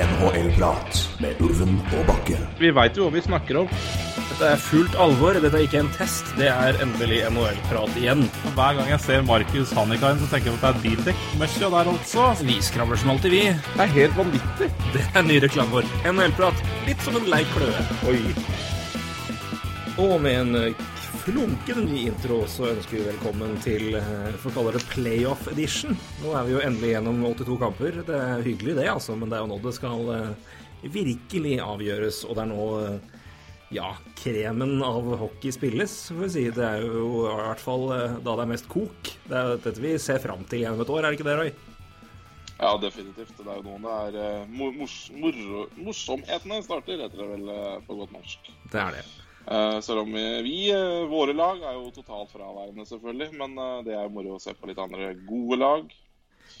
NHL-prat med Ulven og Bakke. Vi veit jo hva vi snakker om. Dette er fullt alvor. Dette er ikke en test. Det er endelig NHL-prat igjen. Hver gang jeg ser Markus Hannikainen, så tenker jeg at det er bildekk-mørsja der altså. Vi skravler som alltid, vi. Det er helt vanvittig. Det er ny reklame vår. NHL-prat. Litt som en lei kløe. Oi. Og med en flunkende ny intro så ønsker vi velkommen til eh, får kalle det playoff edition. Nå er vi jo endelig gjennom 82 kamper. Det er hyggelig det, altså, men det er jo nå det skal eh, virkelig avgjøres. Og det er nå eh, ja, kremen av hockey spilles, får vi si. Det er jo i hvert fall da det er mest kok. Det er dette vi ser fram til gjennom et år, er det ikke det, Roy? Ja, definitivt. Det er jo noen det er mors, mor morsomhetene starter, heter det vel på godt norsk. Det er det. Eh, selv om vi, eh, våre lag, er jo totalt fraværende, selvfølgelig. Men eh, det er moro å se på litt andre gode lag.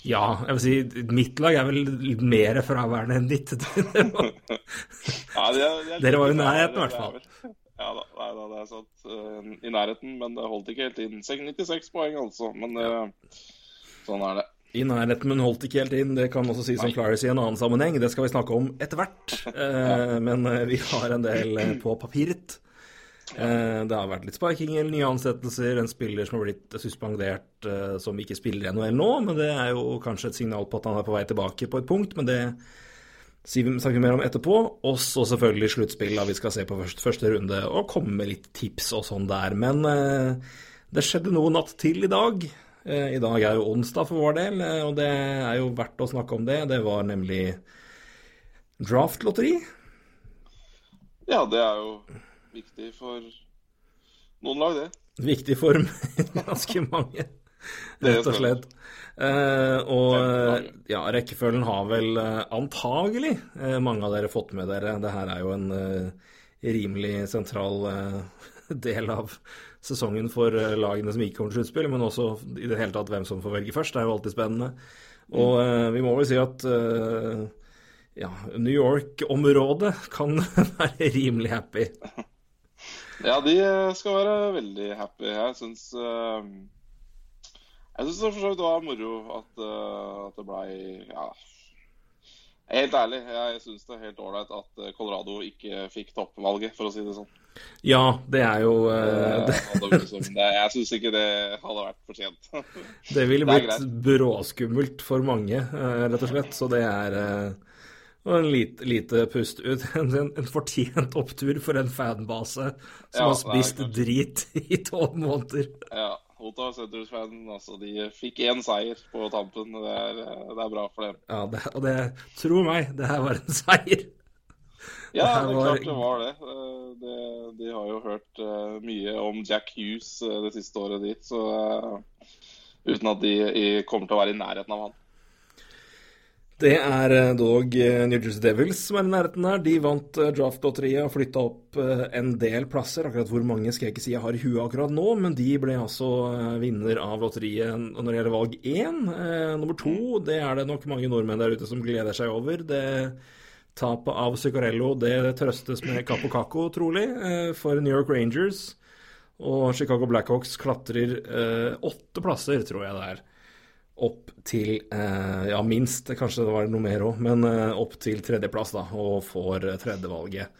Ja, jeg vil si mitt lag er vel litt mer fraværende enn ditt. Ja, de er- de er Dere var jo i nærheten, i hvert fall. Ja da, nei, da, det er sant. I nærheten, men det holdt ikke helt inn. 96 poeng, altså. Men eh, sånn er det. I nærheten, men holdt ikke helt inn. Det kan også sies som Clarice i en annen sammenheng. Det skal vi snakke om etter hvert. Eh, men vi har en del på papiret. Eh, det har vært litt sparkinger, nye ansettelser, en spiller som har blitt suspendert eh, som ikke spiller i NHL nå, men det er jo kanskje et signal på at han er på vei tilbake på et punkt, men det snakker vi mer om etterpå. Og så selvfølgelig sluttspill, da vi skal se på første, første runde og komme med litt tips og sånn der. Men eh, det skjedde noe natt til i dag. I dag er jo onsdag for vår del, og det er jo verdt å snakke om det. Det var nemlig draftlotteri. Ja, det er jo viktig for noen lag, det. Viktig for ganske mange, rett og slett. Eh, og ja, rekkefølgen har vel eh, antagelig eh, mange av dere fått med dere. Det her er jo en eh, rimelig sentral eh, del av sesongen for eh, lagene som ikke kommer til sluttspill, men også i det hele tatt hvem som får velge først. Det er jo alltid spennende. Og eh, vi må vel si at ja, New York-området kan være rimelig happy. Ja, de eh, skal være veldig happy. Jeg syns uh, Jeg syns det for så vidt var moro at, uh, at det blei Ja. Helt ærlig, jeg syns det er helt ålreit at Colorado ikke fikk toppvalget, for å si det sånn. Ja, det er jo uh, det, det, jeg syns ikke det hadde vært fortjent. Det ville Det blitt bråskummelt for mange, rett og slett. Så det er og en lite, lite pust ut. En, en, en fortjent opptur for en fanbase som Ja, har spist drit i tolv måneder. ja, Ottawa Senators-fan, altså, de fikk én seier på tampen. Det er, eh, det er bra for dem. Ja, det, og det, tro meg, det her var en seier. Ja, Det det var- klart det var det. Eh, det. De har jo hørt eh, mye om Jack Hughes det siste året dit, så uten at de kommer til å være i nærheten av han. Det er eh, dog eh, New Jersey Devils som er i nærheten her. De vant eh, draftlotteriet og flytta opp en del plasser. Akkurat hvor mange skal jeg ikke si jeg har i huet akkurat nå, men de ble altså vinner av lotteriet når det gjelder valg én. Nummer to, det er det nok mange nordmenn der ute som gleder seg over. Det Tapet av Zuccarello det trøstes med Capo Caco, trolig, for New York Rangers. Og Chicago Blackhawks klatrer åtte plasser, tror jeg det er opp til eh, ja, minst, kanskje det var noe mer òg, men eh, opp til tredjeplass, da, og får eh, tredjevalget.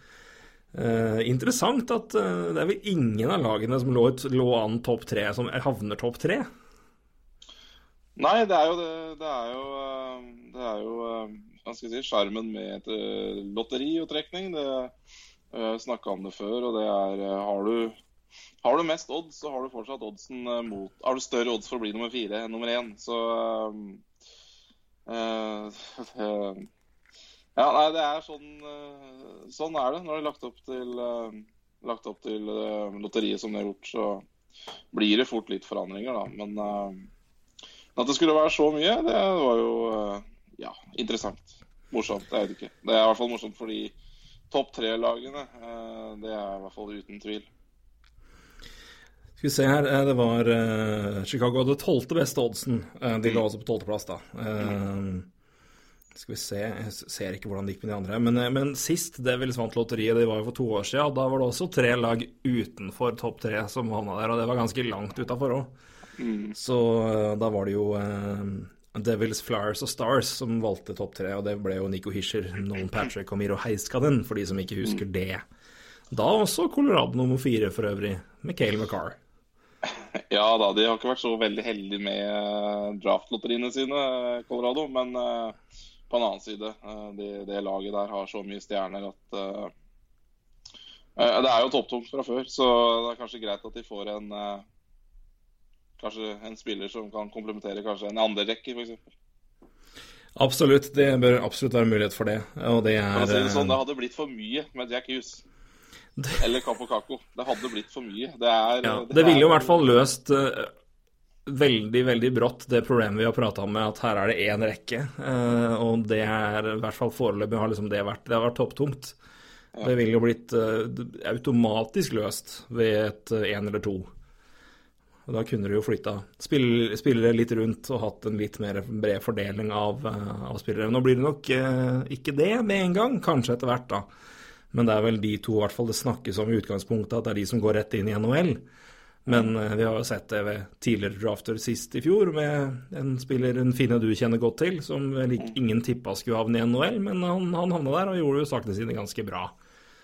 Eh, interessant at eh, det er vel ingen av lagene som lå, lå an topp tre, som havner topp tre. Nei, det er jo det. Det er jo, eh, det er jo hva skal jeg si, sjarmen med et lotteri og trekning. Det uh, snakka om det før, og det er Har du har du mest odds, så har du fortsatt oddsen eh, mot Har du større odds for å bli nummer fire enn nummer én, så uh, uh, Ja, nei, det er sånn uh, Sånn er det når det er lagt opp til, lagt opp til lotteriet som det er gjort. Så blir det fort litt forandringer, da. Men at det skulle være så mye, det var jo ja, interessant. Morsomt. Jeg vet ikke. Det er i hvert fall morsomt for de topp tre-lagene. Det er i hvert fall uten tvil. Skal vi se her, eh, det var eh, Chicago hadde tolvte beste oddsen. Eh, de lå også på tolvteplass, da. Skal vi se, jeg ser ikke hvordan det gikk med de andre. Men, men sist Devils vant lotteriet, det var jo for to år siden, og da var det også tre lag utenfor topp tre som havna der, og det var ganske langt utafor òg. Så eh, da var det jo Devils, Flyers og Stars som valgte topp tre, og det ble jo Nico Hischer, Nolan Patrick og Miro Heiskanen, for de som ikke husker det. Da også Colorado nummer fire for øvrig, med McCarr. Ja da, de har ikke vært så veldig heldige med draftlotteriene sine, Colorado. Men uh, på en annen side, uh, det, det, laget der har så mye stjerner at uh, Det er jo topptungt fra før, så det er kanskje greit at de får en kanskje en spiller som kan komplementere kanskje en andre rekke, f.eks. Absolutt, det bør absolutt være mulighet for det. Og det er det, sånn, det hadde blitt for mye med Jack Hughes. Eller Capo Caco. Det hadde blitt for mye. Det, er, ja, det, det ville jo i hvert fall løst uh, veldig, veldig brått det problemet vi har prata om med at her er det én rekke. Uh, og det er i hvert fall foreløpig har liksom det vært Det har vært topptungt. Ja. Det ville jo blitt uh, automatisk løst ved et én eller to. Og da kunne du jo flytta spillere spill litt rundt og hatt en litt mer bred fordeling av, eh, av spillere. Nå blir det nok eh, ikke det med en gang, kanskje etter hvert, da. Men det er vel de to i hvert fall det snakkes om i utgangspunktet, at det er de som går rett inn i NHL. Men eh, vi har jo sett det ved tidligere drafter sist i fjor, med en spiller en Finne du kjenner godt til, som vel ingen tippa skulle havne i NHL, men han, han havna der og gjorde jo sakene sine ganske bra.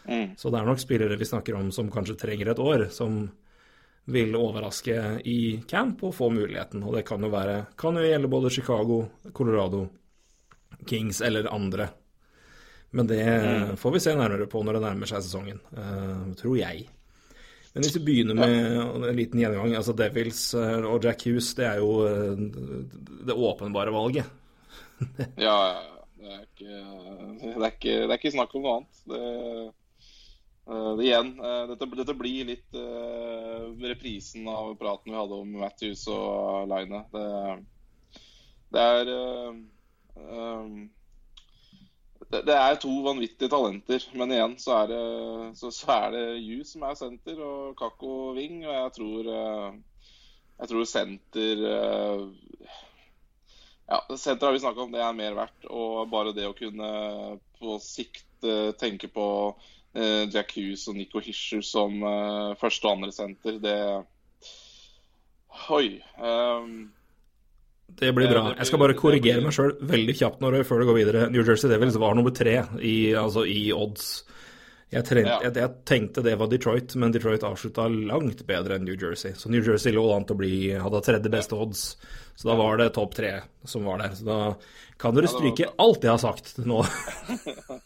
Mm. Så det er nok spillere vi snakker om som kanskje trenger et år, som vil overraske i camp og få muligheten. Og det kan jo, være, kan jo gjelde både Chicago, Colorado, Kings eller andre. Men det mm. får vi se nærmere på når det nærmer seg sesongen, uh, tror jeg. Men hvis vi begynner med en liten gjennomgang altså Devils eh, og Jack Hughes, det er jo eh, det åpenbare valget. ja, det er, ikke, det, er ikke, det er ikke snakk om noe annet. Det det igjen, dette, dette, blir litt reprisen av praten vi hadde om Matthews og Line. Det, det er um, det, det, er to vanvittige talenter, men igjen så er det, så, så er det Yu som er senter og Kakko Wing. Og jeg tror, jeg tror senter Ja, senter har vi snakka om, det er mer verdt. Og bare det å kunne på sikt tenke på Eh, Jack Hughes og Nico Hischer som første og andre senter, det Oi. Um, det blir bra. Jeg skal bare korrigere meg sjøl veldig kjapt når, før det går videre. New Jersey Devils var nummer tre i, altså i odds. Jeg, trent, ja. jeg, jeg, tenkte det var Detroit, men Detroit avslutta langt bedre enn New Jersey. Så New Jersey lå an til å bli, hadde tredje beste odds. Så da var det topp tre som var der. Så da kan dere stryke alt jeg har sagt nå.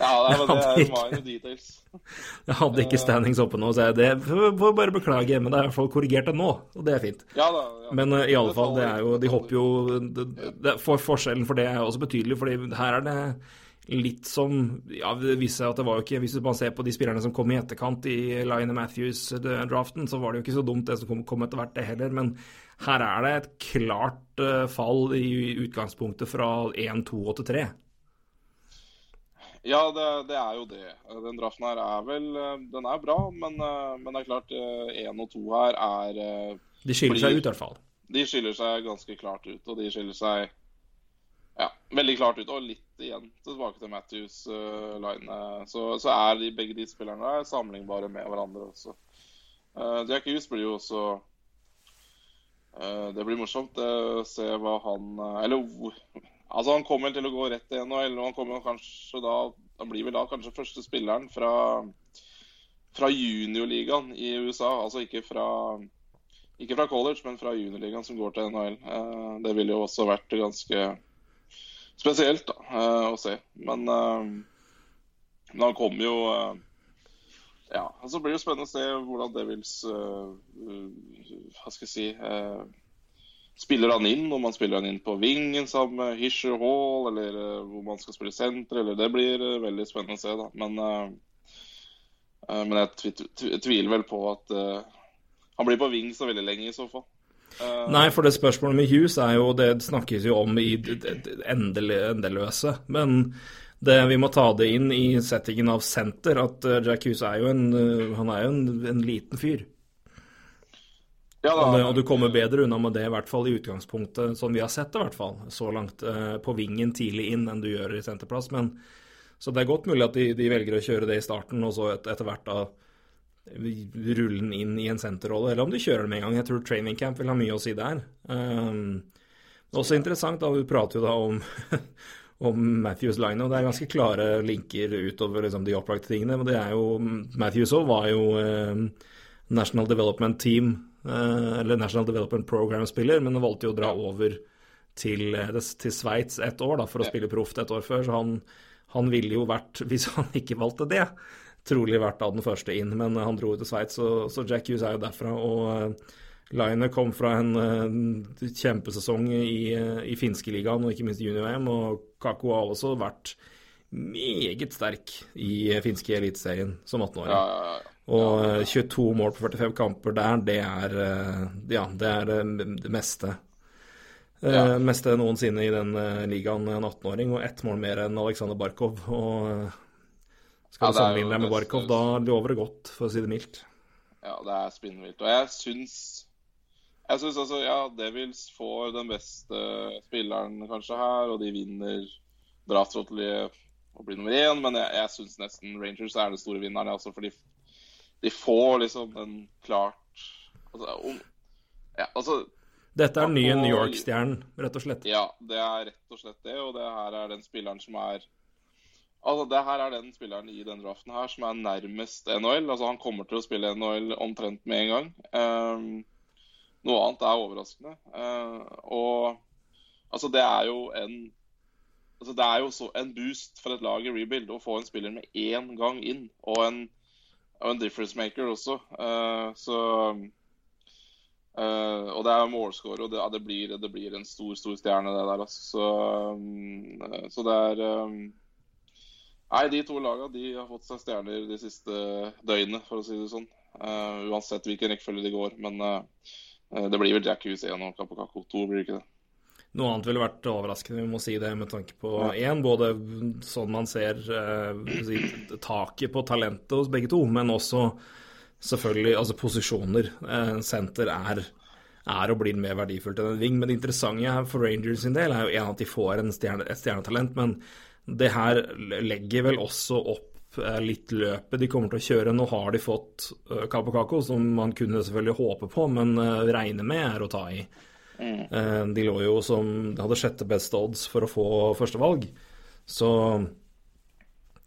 Ja, det, er, det er minor details. Jeg hadde ikke standings oppe nå, så jeg det får bare beklage, men det er i hvert fall korrigert det nå, og det er fint. Ja, da, ja. Men uh, i alle fall, det er jo De hopper jo det, det, for Forskjellen for det er også betydelig, fordi her er det litt som Ja, det viser seg at det var jo ikke Hvis man ser på de spillerne som kom i etterkant i Line Matthews-draften, så var det jo ikke så dumt det som kom, kom etter hvert, det heller. Men her er det et klart uh, fall i utgangspunktet fra 1, 2 og til 3. Ja, det, det, er jo det. Den draften her er vel Den er bra, men, men det er klart én og to her er De skiller seg ut, i hvert fall. De skiller seg ganske klart ut, og de skiller seg ja, veldig klart ut. Og litt igjen tilbake til Matthews uh, line. Så, så, er de, begge de spillerne der sammenlignbare med hverandre også. Uh, Jack Hughes blir jo også uh, Det blir morsomt å se hva han Eller Altså Han kommer til å gå rett til NHL. og Han kommer kanskje da, han blir vel da kanskje første spilleren fra, fra juniorligaen i USA. Altså ikke fra, ikke fra college, men fra juniorligaen som går til NHL. Eh, det ville jo også vært ganske spesielt da, eh, å se. Men, eh, men han kommer jo ja, så blir det spennende å se hvordan Devils Hva skal jeg si spiller han inn, om man spiller han inn på vingen sammen med Hisher Hall, eller hvor man skal spille senter, eller Det blir veldig spennende å se, da. Men, men jeg tviler vel på at han blir på ving så veldig lenge, i så fall. Nei, for det spørsmålet med Hughes er jo Det snakkes jo om i endeløse. Men det, vi må ta det inn i settingen av senter, at Jack Hughes er jo en, han er jo en, en liten fyr. Ja, da, og, du kommer bedre unna med det, i hvert fall i utgangspunktet, som vi har sett det, i hvert fall, så langt eh, på vingen tidlig inn enn du gjør i senterplass. Men, så det er godt mulig at de, de velger å kjøre det i starten, og så et, etter hvert da rulle den inn i en senterrolle, eller om de kjører den med en gang. Jeg tror training camp vil ha mye å si der. Um, Også interessant, da, vi prater jo da om, om Matthews line, og det er ganske klare linker utover liksom, de opplagte tingene. Men det er jo Matthews òg var jo um, National Development Team, uh, eller National Development Program-spiller, men valgte jo å dra over til, eh, til Sveits et år da, for å spille proft et år før. Så han, han ville jo vært, hvis han ikke valgte det, trolig vært av den første inn. Men han dro til Sveits, så, så Jack Hughes er jo derfra. og... eh, Line kom fra en eh, kjempesesong i, eh, i finske ligaen og ikke minst junior-VM, og Kako har også vært meget sterk i eh, finske eliteserien som 18-åring. Ja, ja, ja. Og eh, 22 mål på 45 kamper der, det er eh, Ja, det er eh, det meste. Eh. Meste noensinne i den eh, ligaen, en 18-åring, og ett mål mer enn Aleksandr Barkov. Og eh, skal du er sammenligne deg med Barkov, da lover det godt, for å si det mildt. Ja, det er spinnvilt. Og jeg syns Jeg syns altså, ja, Devils får den beste spilleren kanskje her, og de vinner draftlotteriet og blir nummer én, men jeg, jeg syns nesten Rangers er den store vinneren, altså, for de får liksom den klart Altså, om, ja, altså Dette er den nye New York-stjernen, rett og slett. ja, det er rett og slett det, og det her er den spilleren som er Altså, det her er den spilleren i den draften her som er nærmest NHL. Altså, Han kommer til å spille NHL omtrent med en gang. Um, noe annet er overraskende. Uh, og altså, det er jo en altså, Det er jo så en boost for et lag i rebuild å få en spiller med én gang inn, og en, og en difference maker også. Uh, så Uh, og det er målscorer, og det, ja, det, blir, det blir en stor stor stjerne, det der. Altså. Så, um, så det er um, Nei, de to lagene de har fått seg stjerner de siste døgnene, for å si det sånn. Uh, uansett hvilken rekkefølge de går. Men uh, det blir vel Jack Hughes 1 og Kapokako 2, blir det ikke det? Noe annet ville vært overraskende, vi må si det, med tanke på én, både sånn man ser eh, taket på talentet hos begge to, men også selvfølgelig altså posisjoner. Eh, senter er, er og blir mer verdifullt enn en ving. Men det interessante her for Rangers sin del er jo en at de får en stjerne, et stjernetalent, men det her legger vel også opp eh, litt løpet de kommer til å kjøre. Nå har de fått uh, Kapokako, som man kunne selvfølgelig håpe på, men uh, regne med er å ta i. Eh, De lå jo som De hadde sjette beste odds for å få førstevalg. Så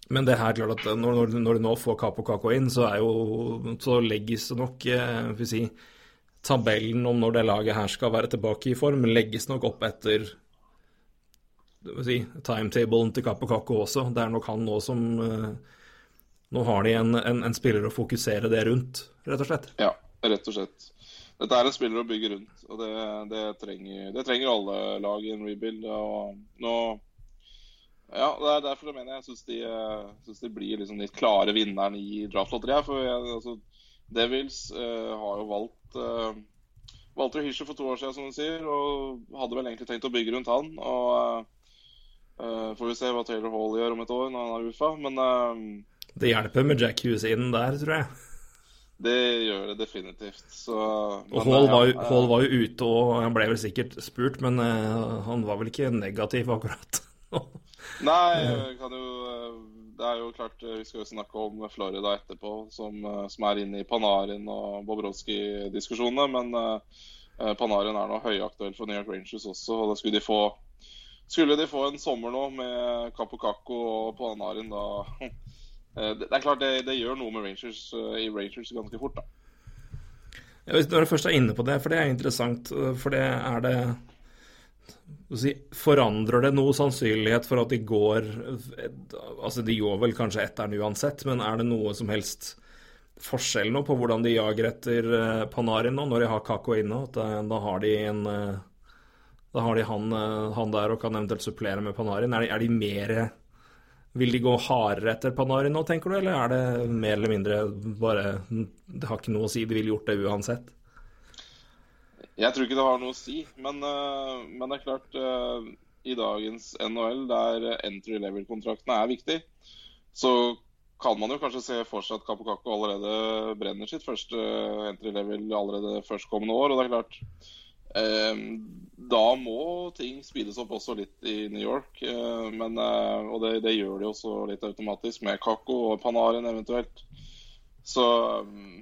Men det her, klart at når, når- de nå får Capo Caco inn, så er jo Så legges det nok eh, vil si, Tabellen om når det laget her skal være tilbake i form, legges nok opp etter si, timetablen til Capo Caco også. Det er nok han nå som eh, Nå har de en, en, en spiller å fokusere det rundt, rett og slett. Ja, rett og slett. Dette er en spiller å bygge rundt, og det, det, trenger, det trenger alle lag i en rebuild. Og nå Ja, det er derfor jeg mener jeg syns de, eh, synes de blir liksom litt klare vinneren i draftlotteriet. For jeg, altså, Devils uh, har jo valgt uh, Walter Hischer for to år siden, som du sier, og hadde vel egentlig tenkt å bygge rundt han. og eh, Får vi se hva Taylor Hall gjør om et år når han er UFA. Men uh, Det hjelper med Jack Hughes inn der, tror jeg. det gjør det definitivt. Så, Og Hall eh, var, ja, Hall var jo ute, og han ble vel sikkert spurt, men uh, han var vel ikke negativ, akkurat. Nei, kan jo Det er jo klart Vi skal jo snakke om Florida etterpå, som, som er inne i Panarin og Bobrovskij-diskusjonene. Men uh, Panarin er nå høyaktuell for New York Rangers også. og da skulle de få skulle de få en sommer nå med Kapokako og Panarin, da eh, Det er klart det, det gjør noe med Rangers eh, i Rangers ganske fort, da. Ja, Når du først er inne på det, for det er interessant, eh, for det er det Forandrer det noe sannsynlighet for at de går Altså, de går vel kanskje etteren uansett, men er det noe som helst forskjell nå på hvordan de jager etter Panarin nå, når de har Kako inne? At da har de en Da har de han, eh, han der og kan eventuelt supplere med Panarin. Er de, er de mer Vil de gå hardere etter Panarin nå, tenker du, eller er det mer eller mindre bare Det har ikke noe å si, de ville gjort det uansett? Jeg tror ikke det har noe å si, men, eh, men det er klart eh, I dagens NHL, der entry level-kontraktene er viktig, så kan man jo kanskje se for seg at Kapokako allerede brenner sitt første entry level allerede førstkommende år. Og det er klart Da må ting speedes opp også litt i New York. Eh, men, eh, og det, det gjør de også litt automatisk med Kako og Panarin eventuelt. Så mm,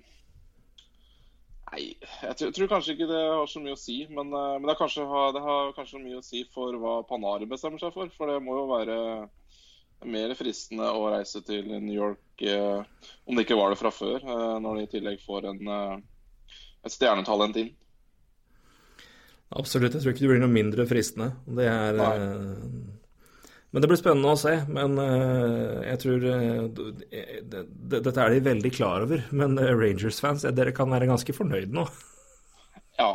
Nei, jeg tror, tror kanskje ikke det har så mye å si. Men, eh, men det, kanskje, det har kanskje mye å si for hva Panarin bestemmer seg for. For det må jo være mer fristende å reise til New York, om det ikke var det fra før, når de i tillegg får en, et stjernetalent inn. Absolutt. Jeg tror ikke det blir noe mindre fristende. Det er eh, Men det blir spennende å se. Men eh, jeg tror eh, Dette er de veldig klar over. Men Rangers-fans, dere kan være ganske fornøyd nå. Ja.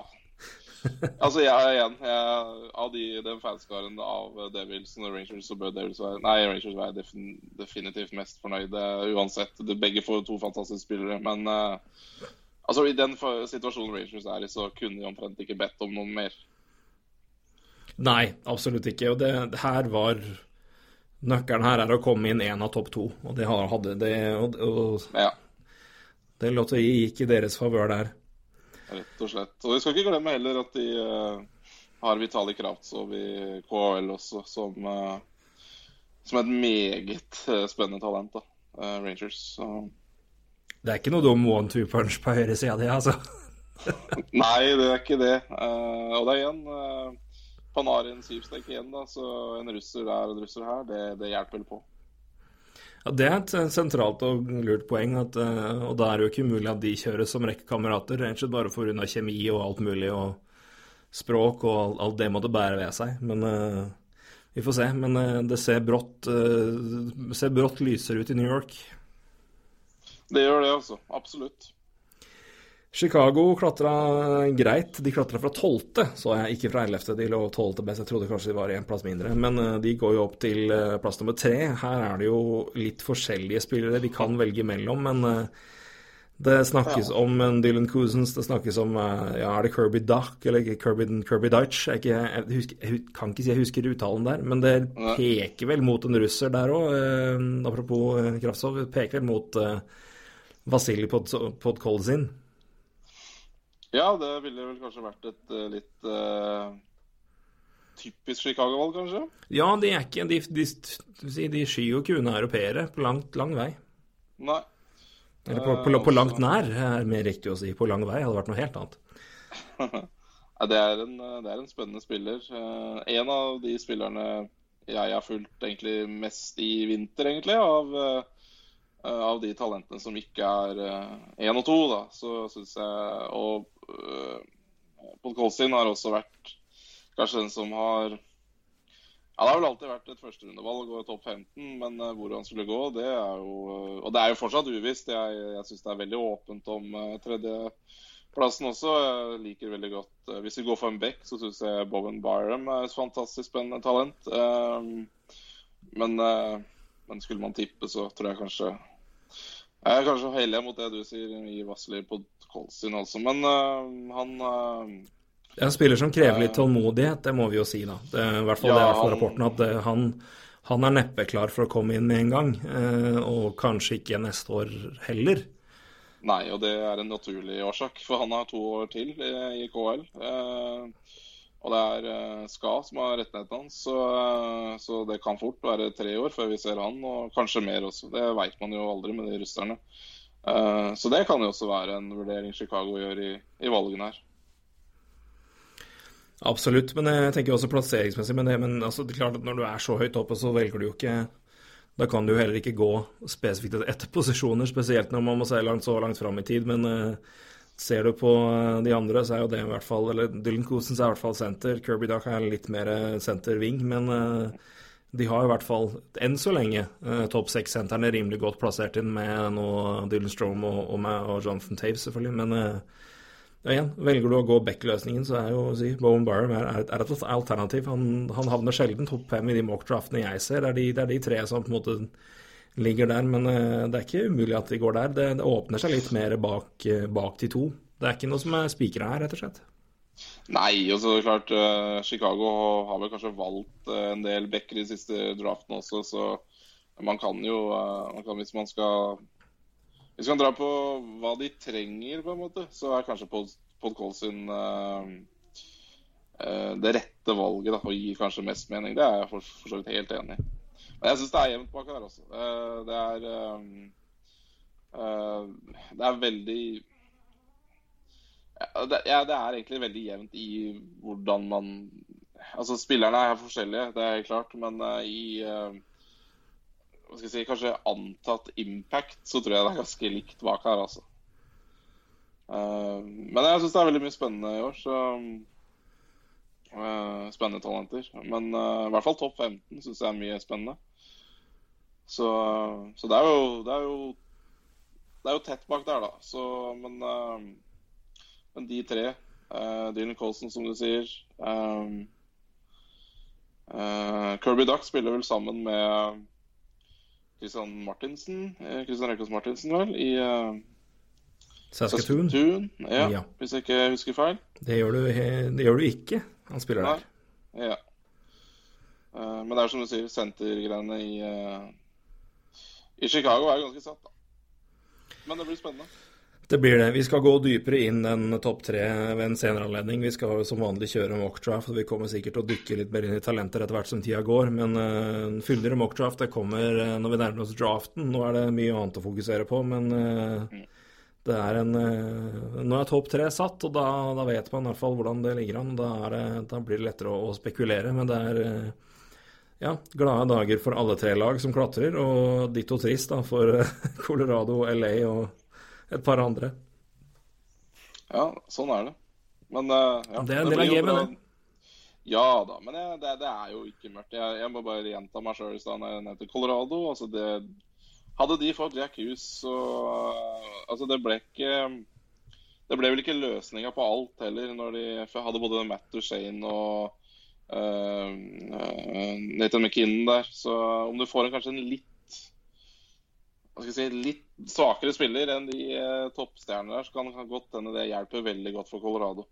Altså, jeg er igjen jeg, Av de, den fanskaren av Devils og Rangers, så bør Devils være Nei, Rangers være defin, definitivt mest fornøyde uansett. Begge får to fantastiske spillere. Men eh, altså, i den situasjonen Rangers er i, så kunne de omtrent ikke bedt om noe mer. Nei, absolutt ikke. Og det, det her var Nøkkelen her er å komme inn én av topp to. Og det hadde det Og, og ja, det lotteriet gikk i deres favør der. rett og slett. Og vi skal ikke glemme heller at de uh, har Vitali Kravtsov i KHL også, som, uh, som et meget eh, spennende talent, da. uh, Rangers. Så Det er ikke noe dum one-two punch på høyresida di, altså. Nei, det er ikke det. Uh, og det er igjen uh, Panarin syvstek igjen, da. Så en russer der og en russer her, det, det hjelper vel på. Ja, Det er et eh, sentralt og lurt poeng, at, uh, og da er det jo ikke umulig at de kjøres som rekkekamerater, rett og slett bare for unna kjemi og alt mulig, og språk og alt, alt det måtte bære ved seg. Men vi får se. Men det ser brått, ser brått lysere ut i New York. Det gjør det, altså. Absolutt. Chicago klatra greit. De klatra fra tolvte, så jeg, ikke fra ellevte. De lå tolvte best. Jeg trodde kanskje de var én plass mindre. Men eh, de går jo opp til eh, plass nummer tre. Her er det jo litt forskjellige spillere de kan velge mellom, men eh, det snakkes om Dylan Cousins, det snakkes om Ja, er det Kirby Duck eller Kirby, Kirby Dutch? Jeg, ikke, jeg, husker, jeg kan ikke si jeg husker uttalen der, men det peker vel mot en russer der òg. Eh, apropos eh, Kraftsov, det peker vel mot eh, Vasilij Pod- Podkolzin. Ja, det ville vel kanskje vært et eh, litt uh, typisk Chicago-valg, kanskje? Ja, de er ikke De, de, de, de skyr jo ikke unna europeere på langt, lang vei. Nei. Eller på, på, på langt nær, er mer riktig å si. På lang vei hadde vært noe helt annet. Det, er en, det er en spennende spiller. Eh, en av de spillerne jeg har fulgt egentlig mest i vinter, egentlig, av, av de talentene som ikke er én og to, da, så syns jeg Og uh, Podkolsin har også vært kanskje den som har ja, Det har vel alltid vært et førsterundevalg og topp 15, men eh, hvor han skulle gå, det er jo eh, Og det er jo fortsatt uvisst. Jeg, jeg syns det er veldig åpent om tredjeplassen også. Jeg liker veldig godt eh, Hvis vi går for en back, så syns jeg Bowen Byram er et fantastisk spennende talent. Men, eh, men skulle man tippe, så tror jeg kanskje Jeg er kanskje heller mot det du sier i Vasseli på Kolsin også, men uh, han uh, en spiller som krever litt tålmodighet, det må vi jo si, da. Det I hvert fall Ja, det er han- rapporten at eh, han, han er neppe klar for å komme inn med en gang. Uh, Og kanskje ikke neste år heller. Nei, og det er en naturlig årsak, for han har to år til i, i KL. Eh, og det er eh, Ska som har rettigheten hans, så, eh, så det kan fort være tre år før vi ser han, og kanskje mer også. Det veit man jo aldri med de russerne. Eh, så det kan jo også være en vurdering Chicago gjør i, i valgene her. Absolutt, men jeg tenker også plasseringsmessig. Men, det, men altså, det er klart at når du er så høyt oppe, så velger du jo ikke Da kan du jo heller ikke gå spesifikt etter posisjoner, spesielt når man må se langt, så langt fram i tid. Men ser du på eh, de andre, så er jo det i hvert fall Eller Dylan Cousins er i hvert fall senter. Kirby Duck er litt mer senter-wing, men eh, de har i hvert fall, enn så lenge, eh, topp seks-sentrene rimelig godt plassert inn med nå Dylan Strome og, og, meg og Jonathan Taves, selvfølgelig. Men eh, ja, igjen, velger du å gå back-løsningen, så er jo å si Bowen Byram er, er et alternativ. Han, han havner sjelden topp fem i de mock-draftene jeg ser. Det er, de, det er de tre som på en måte ligger der. Men eh, det er ikke umulig at de går der. Det, det åpner seg litt mer bak, eh, bak de to. Det er ikke noe som er spikra her, rett og slett. Nei, og så klart eh, Chicago har vel kanskje valgt en del backer i siste draften også, så man kan jo eh, man kan, Hvis man skal Hvis man drar på hva de trenger, på en måte, så er kanskje Pod, eh, eh, det rette valget da, og gir kanskje mest mening. Det er jeg for, for så vidt helt enig i. Jeg syns det er jevnt bak her også. Eh, det er eh, eh, Det er veldig Ja, det, er egentlig veldig jevnt i hvordan man Altså, spillerne er forskjellige, det er klart, men i hva skal jeg si, kanskje antatt impact, så tror jeg det er ganske likt bak her, altså. Men jeg syns det er veldig mye spennende i år, så Spennende talenter. Men i hvert fall topp 15 syns jeg er mye spennende. Så, så det, er jo, det, er jo, det er jo tett bak der, da. Så, men, men de tre, Dylan Colson, som du sier um, Uh, Kirby Duck spiller vel sammen med Christian Martinsen, eh, Christian Rekos Martinsen, vel, i uh, Saskatoon. Saskatoon ja, Ja. Hvis jeg ikke husker feil. Det gjør, du, det gjør du ikke. Han spiller der. Ja. Uh, men det er som du sier, sentergreiene i uh, I Chicago er ganske satt, da. Men det blir spennende. Det blir det. Vi skal gå dypere inn enn topp tre ved en senere anledning. Vi skal som vanlig kjøre mockdraft, og vi kommer sikkert til å dykke litt mer inn i talenter etter hvert som tida går. Men uh, en fyldigere mockdraft det kommer eh, når vi nærmer oss draften. Nå er det mye annet å fokusere på, men eh, det er en eh, Nå er topp tre satt, og da, da vet man i hvert fall hvordan det ligger an. Da, er det, da blir det lettere å, å spekulere, men det er eh, ja, glade dager for alle tre lag som klatrer, og ditto trist da, for eh, Colorado, LA og et par andre. Ja, sånn er det. Men ja, Det er en del av gamet, det. Ja da, men jeg, det, det er jo ikke mørkt. Jeg, jeg må bare gjenta meg sjøl i stad når jeg nevnte Colorado. Altså det, hadde de fått Jack Hughes, så Altså, det ble ikke Det ble vel ikke løsninga på alt heller, når de hadde både Matt Duchene og uh, Nathan McKinnon der. Så om du får en, kanskje en litt hva skal jeg si, litt svakere spiller enn de eh, toppstjernene der, så kan det godt hende det hjelper veldig godt for Colorado.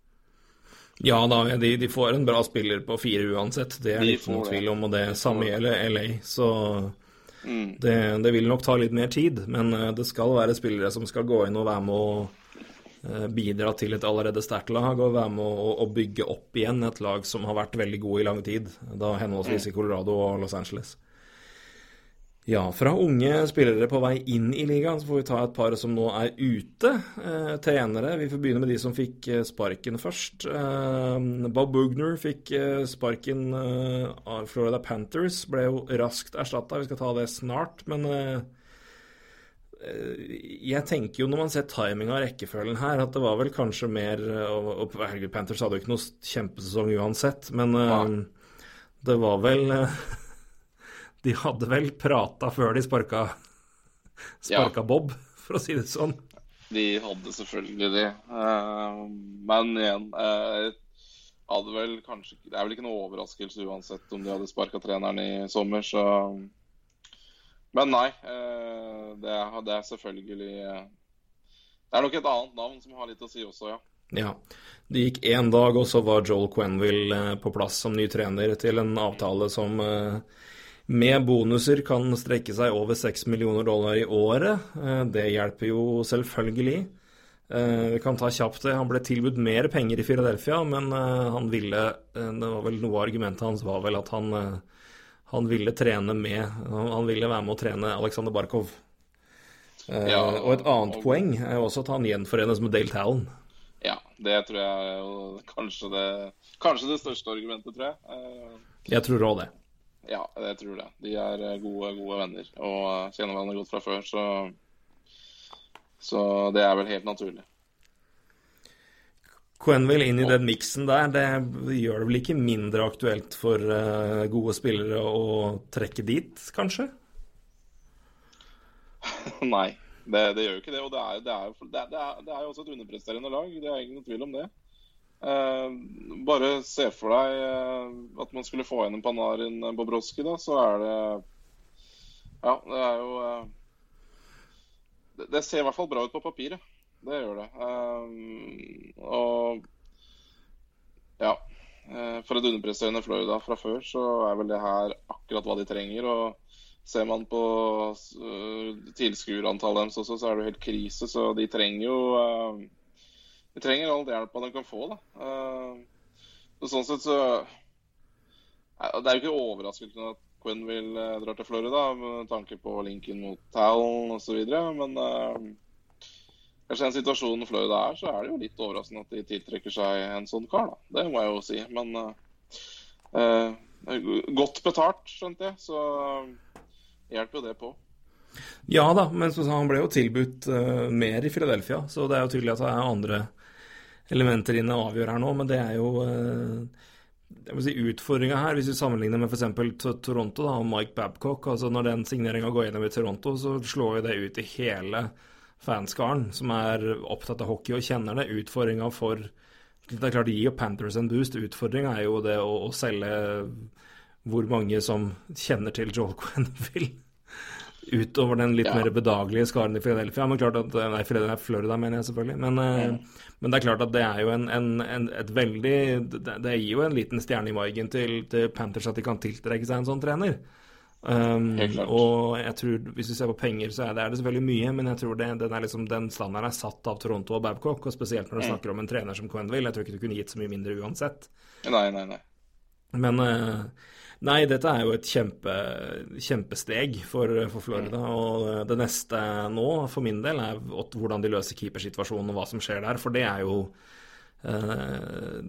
Ja da, de, de får en bra spiller på fire uansett, det er De ikke noen tvil om. Og det De samme gjelder LA, så Mm. det, det vil nok ta litt mer tid. Men eh, det skal være spillere som skal gå inn og være med å eh, bidra til et allerede sterkt lag, og være med å, å bygge opp igjen et lag som har vært veldig gode i lang tid. Da henholdsvis i Colorado og Los Angeles. Ja, fra unge spillere på vei inn i ligaen, så får vi ta et par som nå er ute. Eh, trenere. Vi får begynne med de som fikk eh, sparken først. Eh, Bob Bugner fikk eh, sparken eh, av Florida Panthers. Ble jo raskt erstatta. Vi skal ta det snart, men eh, jeg tenker jo når man ser timinga og rekkefølgen her, at det var vel kanskje mer Og, og Panthers hadde jo ikke noe kjempesesong uansett, men det var vel De hadde vel prata før de sparka, sparka Bob, for å si det sånn. De hadde selvfølgelig det. Eh, men igjen eh, hadde vel kanskje, Det er vel ikke noe overraskelse uansett om de hadde sparka treneren i sommer, så Men nei. eh, det, er, det er selvfølgelig Det er nok et annet navn som har litt å si også, ja. Ja. Det gikk én dag, og så var Joel Quenville på plass som ny trener til en avtale som med bonuser kan strekke seg over 6 millioner dollar i året. Eh, Det hjelper jo selvfølgelig. Eh, Vi kan ta kjapt det. Han ble tilbudt mer penger i Philadelphia, men eh, han ville Det var vel noe av argumentet hans var vel at han, han ville trene med Han ville være med å trene Aleksandr Barkov. Ja, og et annet og- poeng er jo også at han gjenforenes med Dale Talon. Ja, det tror jeg er kanskje det, kanskje det største argumentet, tror jeg. Jeg tror òg det. Ja, jeg tror det. De er eh, gode, gode venner og eh, kjenner hverandre godt fra før, så Så det er vel helt naturlig. Quenville inn i den miksen der, det gjør det vel ikke mindre aktuelt for eh, gode spillere å trekke dit, kanskje? Nei, det, det gjør jo ikke det. Og det er, det, er, jo- det, er, det, er, det er jo også et underpresterende lag. Det er ingen tvil om det. Eh, bare se for deg eh, at man skulle få igjen en Panarin Bobrovskij, da, så er det Ja, det er jo eh, det, det ser i hvert fall bra ut på papiret. Det gjør det. Eh, og ja. eh, For et underpresterende Florida fra før, så er vel det her akkurat hva de trenger. og Ser man på tilskuerantallet deres også, så er det jo helt krise. Så de trenger jo eh, De trenger all hjelpa de kan få, da. Eh, så sånn sett så Det er jo ikke overraskende at Quinn uh, dra til Florida med tanke på linken mot Talon osv., men uh, Kanskje den situasjonen Florida er, så er det jo litt overraskende at de tiltrekker seg en sånn kar, da. Det må jeg jo si. Men uh, godt betalt, skjønte jeg, så hjelper jo det på. Ja da, men han ble jo tilbudt uh, mer i Philadelphia, så det er jo tydelig at det er andre elementer inne og avgjør her nå, men det er jo uh, jeg si Utfordringa her, hvis vi sammenligner med f.eks. Toronto da, og Mike Babcock altså Når den signeringa går gjennom i Toronto, så slår jo det ut i hele fanskaren som er opptatt av hockey og kjenner det. Utfordringa for Det er klart det gir Panthers en boost. Utfordringa er jo det å, å, selge hvor mange som kjenner til Joel Quenville. Utover den litt ja. mer bedagelige skaren i Philadelphia. Men klart at, nei, Florida mener jeg selvfølgelig. Men, mm. Men, det er klart at det er jo en, en, en et veldig det, det, gir jo en liten stjerne i margen til, til Panthers at de kan tiltrekke seg en sånn trener. Um, og jeg tror, hvis vi ser på penger, så er det, er det selvfølgelig mye, men jeg tror det, den, liksom, den, standarden er satt av Toronto og Babcock, og spesielt når du mm. snakker om en trener som Quenville. Jeg tror ikke du kunne gitt så mye mindre uansett. Nei, nei, nei. Men uh, Nei, dette er jo et kjempe, kjempesteg for, for, Florida. Mm. Og det neste nå, for min del, er hvordan de løser keepersituasjonen og hva som skjer der. For det er jo Uh,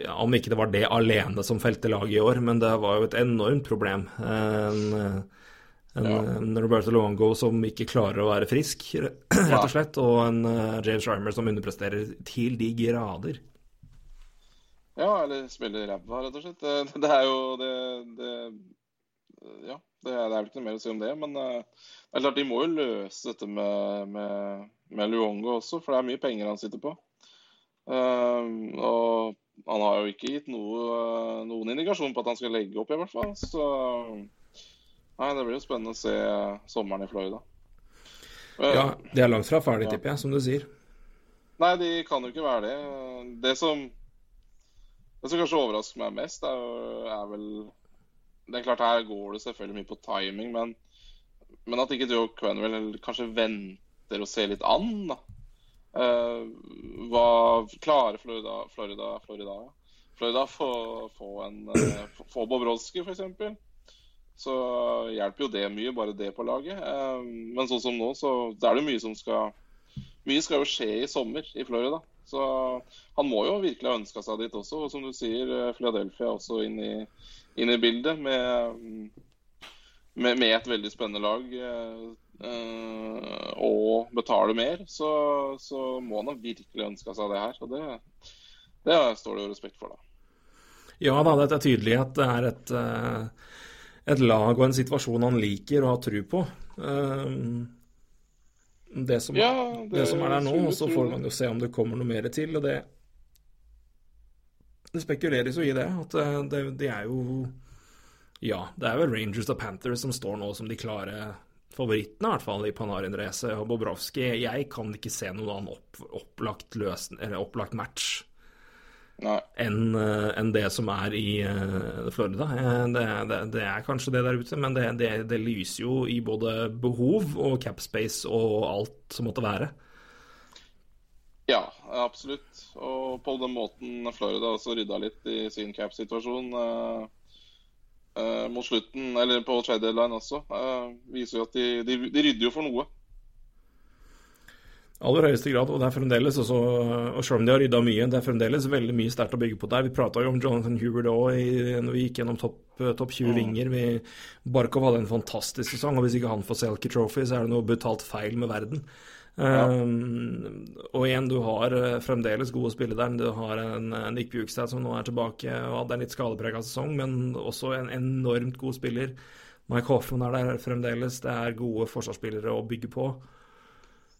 ja, om ikke det var det alene som felte laget i år, men det var jo et enormt problem. En, en, ja. en Roberto Luango som ikke klarer å være frisk, rett og slett, og en uh, James Reimer som underpresterer til de grader. Ja, eller spiller ræva, rett og slett. Det, det, er jo det, det Ja, det er, det vel ikke noe mer å si om det. Men uh, det er klart de må jo løse dette med, med, med Luongo også, for det er mye penger han sitter på. Ehm, og han har jo ikke gitt noe, noen indikasjon på at han skal legge opp, i hvert fall. Så nei, det blir jo spennende å se sommeren i Florida. Ja, de er langt fra ferdig, tipper jeg, som du sier. Nei, de kan jo ikke være det. Det som, det som kanskje overrasker meg mest, er, er, vel Det er klart, her går det selvfølgelig mye på timing, men, men at ikke Joe Quenwell kanskje venter og ser litt an, da. Uh, hva klarer Florida Florida, Florida, Florida få, få, en, uh, få Bobrovskij, f.eks., så hjelper jo det mye, bare det på laget. Uh, men sånn som nå, så er det mye som skal Mye skal jo skje i sommer i Florida. Så han må jo virkelig ha ønska seg dit også. Og som du sier, Philadelphia er også inn i, inn i bildet med, med, med, et veldig spennende lag. Uh, og betale mer, så, så må han ha virkelig ønska seg det her. Og det, det, står det jo respekt for, da. Ja da, det er tydelig at det er et, et lag og en situasjon han liker og har tro på. Uh, det, som, ja, det, det som, er der nå, og så får man jo se om det kommer noe mer til. og det det spekuleres jo i det. At det, det, er jo Ja, det er vel Rangers og Panthers som står nå som de klare favorittene, i hvert fall, i Panarin-racet og Bobrovskij. Jeg kan ikke se noen annen opp, opplagt, løsen, opplagt match enn uh, en det som er i uh, Florida. Eh, det, det, det, er kanskje det der ute, men det, det, lyser jo i både behov og capspace og alt som måtte være. Ja, absolutt. Og på den måten Florida også rydda litt i sin cap-situasjon. Mot slutten, eller på trade deadline også, viser jo at de, de, de, rydder jo for noe. Aller høyeste grad, og det er fremdeles også, og selv om de har rydda mye, det er fremdeles veldig mye sterkt å bygge på der. Vi prata jo om Jonathan Hubert òg når vi gikk gjennom topp top 20 mm. vinger. Vi, Barkov hadde en fantastisk sesong, og hvis ikke han får Selkie Trophy, så er det noe brutalt feil med verden. Ja. Um, og igjen, du har uh, fremdeles gode spillere der. Du har en, en Nick Bjugstad som nå er tilbake og hadde en litt skadeprega sesong, men også en enormt god spiller. Mike Hoffman er der fremdeles. Det er gode forsvarsspillere å bygge på.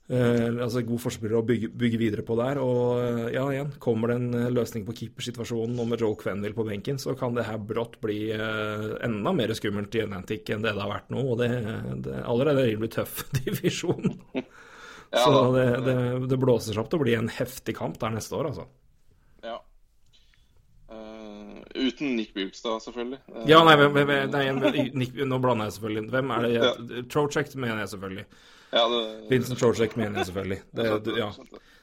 Uh, altså God forspiller å bygge, bygge, videre på der. Og uh, ja, igjen, kommer det en løsning på keepersituasjonen og med Joel Quenville på benken, så kan det her brått bli enda mer skummelt i Atlantic enn det det har vært nå. Og det, det allerede er en tøff divisjon. Ja, så det, det, det, blåser seg opp til å bli en heftig kamp der neste år, altså. Ja. Uh, uten Nick Bjugstad, selvfølgelig. Uh, ja, nei, nei, nei Nick, nå blander jeg selvfølgelig. Hvem er det? Ja. Trocek mener jeg selvfølgelig. Ja, det, Vincent Chorchek mener jeg selvfølgelig. Det, ja.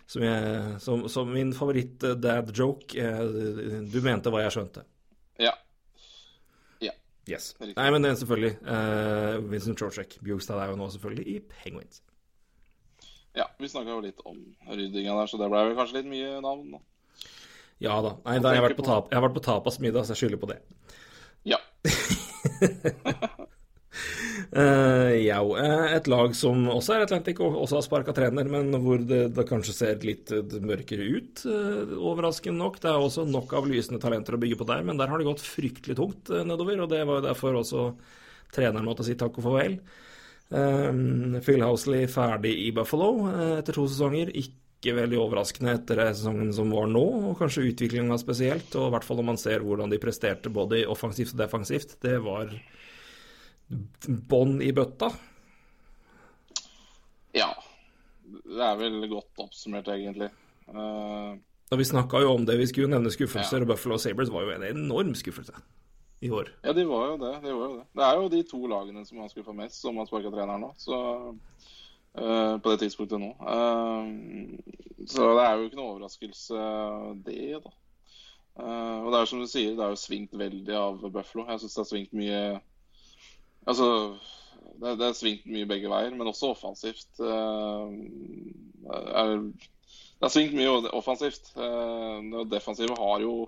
Som, jeg, som, som, min favoritt-dad-joke eh, Du mente hva jeg skjønte. Ja. Ja. Yes. Nei, men det er selvfølgelig uh, Vincent Chorchek, Bjugstad er jo nå selvfølgelig i Penguins. Ja, vi snakka jo litt om ryddinga der, så det ble vel kanskje litt mye navn. da. Ja da. Nei, da har jeg, vært på tap, jeg har vært på tapas middag, så jeg skylder på det. Ja. Uh, ja, eh, et lag som også er Atlantic og også har sparka trener, men hvor det, det, kanskje ser litt mørkere ut, uh, overraskende nok. Det er også nok av lysende talenter å bygge på der, men der har det gått fryktelig tungt uh, nedover. Og det var jo derfor også treneren måtte si takk og farvel. Phil Housley ferdig i Buffalo etter to sesonger. Ikke veldig overraskende etter sesongen som var nå, og kanskje utviklinga spesielt. Og i hvert fall når man ser hvordan de presterte både offensivt og defensivt. Det var bånn i bøtta? Ja. Det er vel godt oppsummert, egentlig. Uh, da vi snakka jo om det, vi skulle nevne skuffelser, ja. og Buffalo Sabres var jo en enorm skuffelse i år. Ja, de var jo det. de var jo det. Det er jo de to lagene som har skuffa mest, som har sparka treneren nå. Så, uh, på det tidspunktet nå. Uh, så det er jo ikke noe overraskelse, det, da. og det er som du sier, det er jo svingt veldig av Buffalo. Jeg syns det har svingt mye Altså, det, det er svingt mye begge veier, men også offensivt. Uh, er, det er svingt mye offensivt. Uh, defensive har jo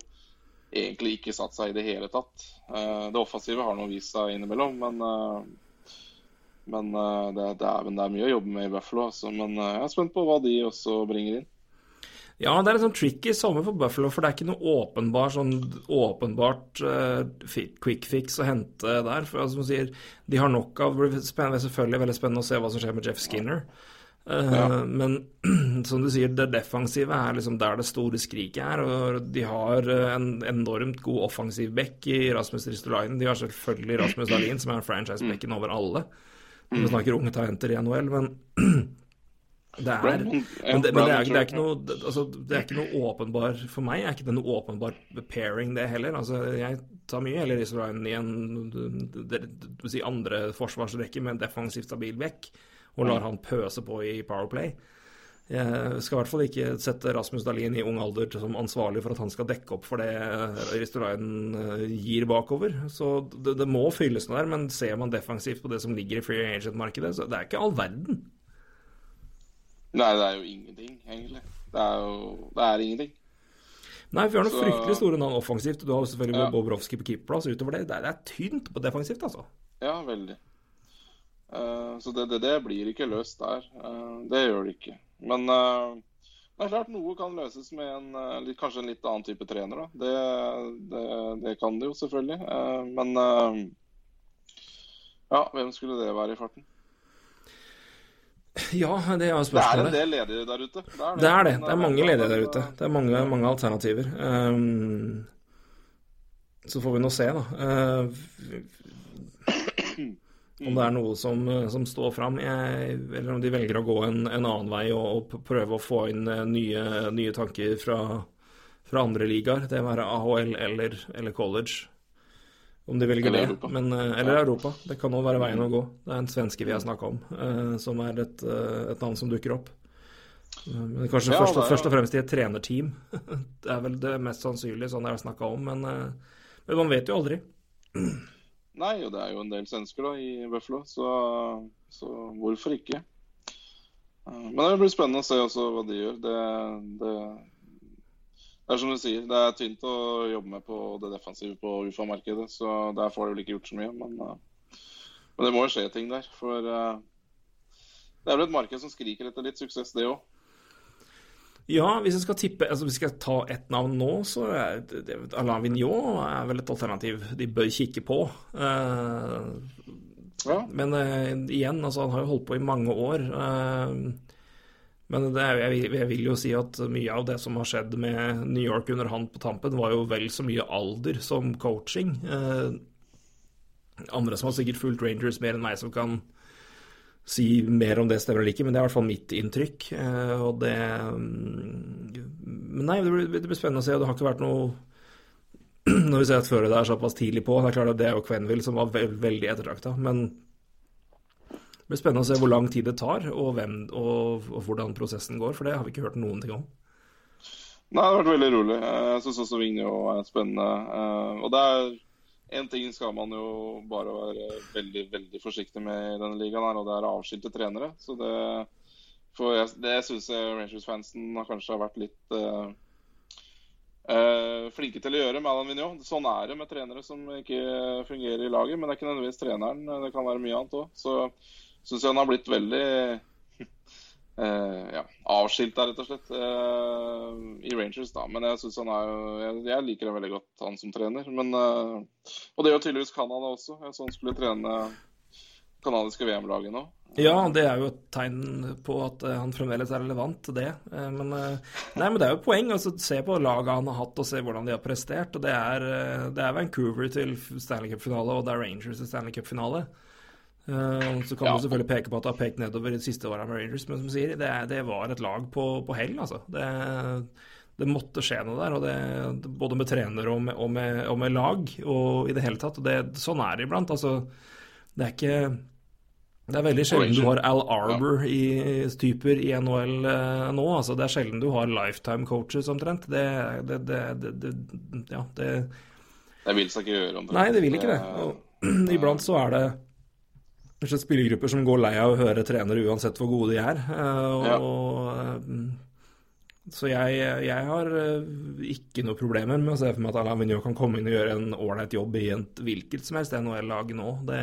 egentlig ikke satt seg i det hele tatt. Uh, det offensive har nå vist seg innimellom, men, men det, det, er, det, er, mye å jobbe med i Buffalo. Altså. Men jeg er spent på hva de også bringer inn. Ja, det er en sånn tricky sommer for Buffalo, for det er ikke noe åpenbar, sånn, åpenbart uh, quick fix å hente der. For, altså, sier, de har nok av Det blir selvfølgelig veldig spennende å se hva som skjer med Jeff Skinner. Uh, ja. Men som du sier, det defensive er liksom der det store skriket er. Og de har eh, en enormt god offensiv back i Rasmus Ristolainen. De har selvfølgelig Rasmus Dahlin, som er franchise-backen over alle. Vi snakker unge talenter i NHL, men Det er, men, det, men det, er, det, er, ikke noe altså, Det er ikke noe åpenbar For meg er ikke det noe åpenbar pairing, det heller. Altså, jeg tar mye heller Israel i en det, si andre forsvarsrekke med en defensivt stabil vekk, og lar han pøse på i Powerplay. Jeg skal i hvert fall ikke sette Rasmus Dahlin i ung alder som ansvarlig for at han skal dekke opp for det Ristolainen eh, gir bakover. Så det, det, må fylles noe der, men ser man defensivt på det som ligger i free agent-markedet, så det er ikke all verden. Nei, det er jo ingenting, egentlig. Det er jo det er ingenting. Nei, for vi har noen fryktelig store navn offensivt. Du har selvfølgelig ja. Bobrovskij på keeperplass. Utover det, det er, tynt på defensivt, altså. Ja, veldig. Uh, så det, det, det, blir ikke løst der. Uh, det gjør det ikke. Men uh, det er klart noe kan løses med en, kanskje en litt annen type trener. Da. Det, det kan det jo selvfølgelig. men ja, hvem skulle det være i farten? Ja, det er spørsmålet. Det er en del ledige der ute. Det er det. Det er, det. Det er mange ledige der ute. Det er mange, mange alternativer. Um, så får vi nå se, da. Uh, om det er noe som, som står fram, eller om de velger å gå en, en annen vei og, og, prøve å få inn eh, nye, nye tanker fra, fra andre ligaer. Det være AHL eller, eller college. Om de velger eller det. Europa. Men, eh, eller Europa. Det kan òg være veien å gå. Det er en svenske vi har snakka om, uh, som er et, uh, et, navn som dukker opp. Men kanskje ja, først, først, og fremst i et trenerteam. det er vel det mest sannsynlige, sånn det er snakka om. Men, men, man vet jo aldri. Nei, og det er jo en del svensker da i Buffalo, så, så hvorfor ikke? Men det blir spennende å se hva de gjør. Det, det det er som du sier, det er tynt å jobbe med på det defensive på UFA-markedet. Så der får de vel ikke gjort så mye. Men, uh, men det må jo skje ting der. For uh, det er vel et marked som skriker etter litt suksess, det òg. Ja, hvis jeg skal tippe altså Hvis jeg skal ta ett navn nå, så er det, Alain Vignon er vel et alternativ de bør kikke på. Uh, ja. Men igjen, altså han har jo holdt på i mange år. Uh, men er, jeg, jeg, vil jo si at mye av det som har skjedd med New York under han på tampen, var jo vel så mye alder som coaching. Eh, andre som har sikkert fulgt Rangers mer enn meg, som kan si mer om det stemmer eller ikke, men det er i hvert fall mitt inntrykk. Eh, og det mm, Men nei, det blir, det blir spennende å se. Det har ikke vært noe Når vi ser at føret er såpass tidlig på, det er klart at det er jo Quenville som var veld, veldig ettertrakta, men det blir spennende å se hvor lang tid det tar, og, hvem, og, og, hvordan prosessen går, for det har vi ikke hørt noen ting om. Nei, det har vært veldig rolig. Jeg syns også Vigno er spennende. Eh, og det er én ting skal man jo bare være veldig veldig forsiktig med i denne ligaen, her, og det er avskilte trenere. Så det For jeg, det syns jeg Rangers-fansen kanskje har vært litt uh, uh, flinke til å gjøre med Alan Vignon. Sånn er det med trenere som ikke fungerer i laget, men det er ikke nødvendigvis treneren. Det kan være mye annet òg. Syns han har blitt veldig Uh, ja, avskilta, rett og slett, uh, i Rangers. da, Men jeg synes han er jeg, jeg liker det veldig godt, han som trener. Men, uh, og det gjør tydeligvis Canada også. Jeg så han skulle trene canadiske VM-laget nå. Ja, det er jo et tegn på at han fremdeles er relevant, det. Men, nei, men det er jo poeng. altså Se på laget han har hatt, og se hvordan de har prestert. og Det er, det er Vancouver til Stanley Cup-finale, og det er Rangers til Stanley Cup-finale. Uh, så kan ja. du selvfølgelig peke på at det har pekt nedover i de siste åra med Rangers, men som sier, det, det var et lag på, på hell, altså. Det, det, måtte skje noe der, og det, både med trener og med, og, med, og med, lag og i det hele tatt. og Sånn er det iblant. altså. Det er ikke det er veldig sjelden du har Al Arbor-typer i NHL uh, nå. altså Det er sjelden du har lifetime coaches omtrent. Det, det, det, ja, det Det vil seg ikke gjøre omtrent. Nei, det vil ikke det. Og, iblant så er det kanskje spillergrupper som går lei av å høre trenere uansett hvor gode de er. Ja. og, uh, så jeg, jeg, har uh, ikke noe problemer med å se for meg at Alain Vigneault kan komme inn og gjøre en ålreit jobb i et hvilket som helst NHL-lag nå. Det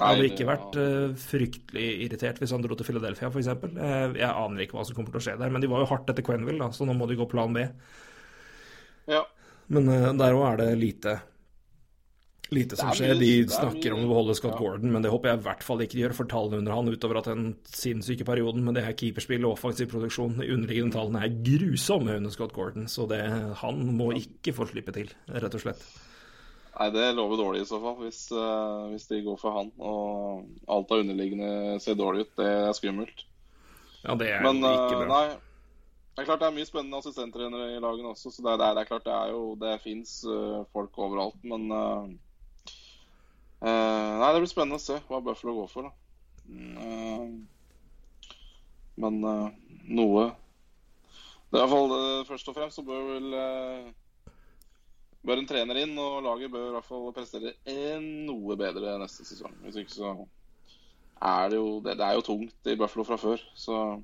hadde ikke vært fryktelig irritert hvis han dro til Philadelphia f.eks. Uh, jeg aner ikke hva som kommer til å skje der, men de var jo hardt etter Quenville, da, så nå må de gå plan B. Ja. Men der òg er det lite lite som skjer. De snakker om å beholde Scott. Gordon, men det håper jeg i hvert fall ikke de gjør for tallene under han, utover at den sinnssyke perioden med det her keeperspill og offensiv produksjon, de underliggende tallene er grusomme under Scott Gordon. Så det, han må ikke få slippe til, rett og slett. Nei, det lover dårlig i så fall, hvis, uh, hvis de går for han. Og alt av underliggende ser dårlig ut. Det er skummelt. Ja, det er Men, ikke bra. Uh, nei, det er klart det er mye spennende assistenttrenere i lagene også, så det, er, det er klart det er jo Det fins uh, folk overalt, men nei, det blir spennende å se hva Buffalo går for. Uh, men uh, noe Det er i hvert fall Først og fremst så bør vel Bør en trener inn, og laget bør i hvert fall prestere noe bedre neste sesong. Hvis ikke så er det jo Det, det er jo tungt i Buffalo fra før, så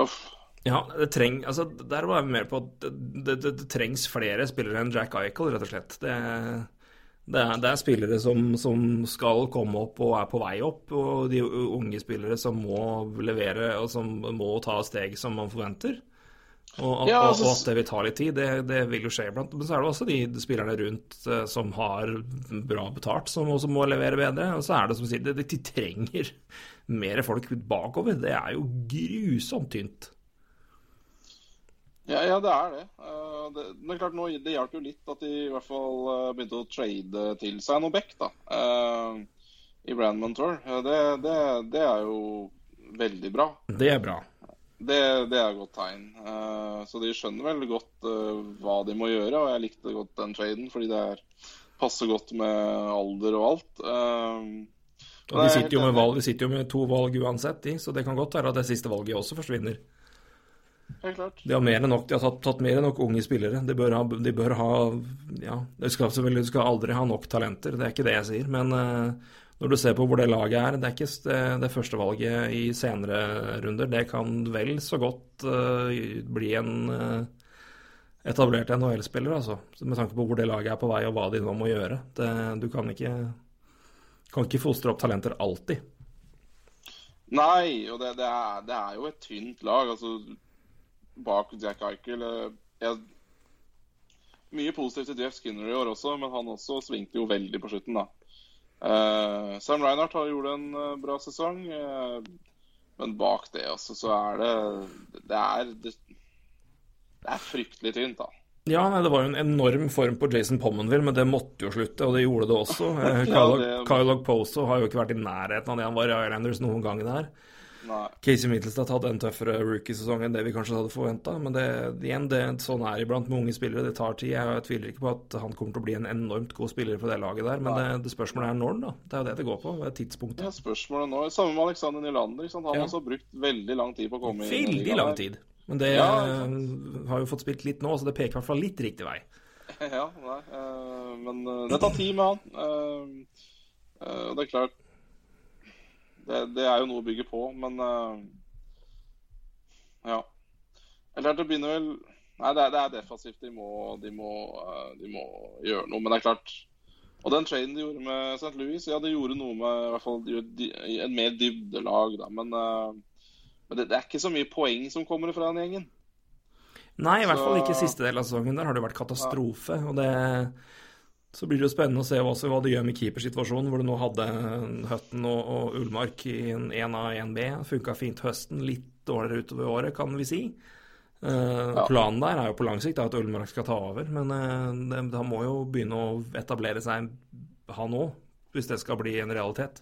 Uff. Ja, det treng, altså, der var jeg mer på at det, det, det, trengs flere spillere enn Jack Eichel, rett og slett. Det, det er, det er, spillere som, som, skal komme opp og er på vei opp, og de unge spillere som må levere og som må ta steg som man forventer. Og, ja, altså, og at det vil ta litt tid, det, det, vil jo skje iblant. Men så er det også de spillerne rundt uh, som har bra betalt, som også må levere bedre. Og så er det som sier, de, de trenger mer folk bakover. Det er jo grusomt tynt. Ja, ja, det er det. Uh, det, det er klart nå, det hjalp jo litt at de i hvert fall uh, begynte å trade til seg noe back da, uh, i Brandman Tour. Det, det, det, er jo veldig bra. Det er bra. Det, det er et godt tegn. så de skjønner veldig godt hva de må gjøre, og jeg likte godt den traden fordi det er, passer godt med alder og alt. og de sitter, jo med valg, de sitter jo med to valg uansett, de, så det kan godt være at det siste valget også forsvinner. Klart. De har mer enn nok, de har tatt, tatt mer enn nok unge spillere. De bør ha, de bør ha ja, Du skal, skal aldri ha nok talenter, det er ikke det jeg sier. Men uh, når du ser på hvor det laget er, det er ikke det, det førstevalget i senere runder. Det kan vel så godt uh, bli en uh, etablert NHL-spiller, altså. Med tanke på hvor det laget er på vei, og hva de nå må gjøre. Det, du kan ikke, kan ikke fostre opp talenter alltid. Nei, og det, det, er, det, er, jo et tynt lag. altså bak Jack Eichel. Eh, jeg, mye positivt til Jeff Skinner i år også, men han også svingte jo veldig på slutten, da. Uh, Sam Reinhardt har gjort en uh, bra sesong, uh, men bak det også, så er det det er, det, det er fryktelig tynt, da. Ja, nei, det var jo en enorm form på Jason Pommenville, men det måtte jo slutte, og det gjorde det også. Kyle, ja, Kyle Poso har jo ikke vært i nærheten av det han var i Islanders noen gang der. Casey Middlestad hadde en tøffere rookiesesong enn det vi kanskje hadde forventa. Men det, igjen, det, sånn er iblant med unge spillere. Det tar tid. Jeg tviler ikke på at han kommer til å bli en enormt god spiller på det laget der. Men det, det, spørsmålet er når, da. Det er jo det det går på. Det er tidspunktet. Ja, spørsmålet nå. Samme med Alexander Nylander. Han har ja. også brukt veldig lang tid på å komme inn. Veldig lang tid. Men det ja, har jo fått spilt litt nå, så det peker i hvert fall litt riktig vei. Ja, nei, uh, men uh, det tar tid med han. Det er klart Det, det er jo noe å bygge på, men uh, Ja. Eller det begynner vel Nei, det er, det er defensivt. De må, de, må, uh, de må, gjøre noe. Men det er klart Og den traden de gjorde med St. Louis, ja, det gjorde noe med i hvert fall en mer dybdelag, da. Men, uh, men det, det, er ikke så mye poeng som kommer fra den gjengen. Nei, i hvert fall ikke siste del av sesongen. Der har det vært katastrofe. Ja. og det så blir det jo spennende å se også hva det gjør med keepersituasjonen, hvor du nå hadde Høtten og, og Ullmark i en 1A og 1B. Funka fint høsten, litt dårligere utover året, kan vi si. Uh, ja. Planen der er jo på lang sikt at Ullmark skal ta over, men uh, han må jo begynne å etablere seg, han òg, hvis det skal bli en realitet.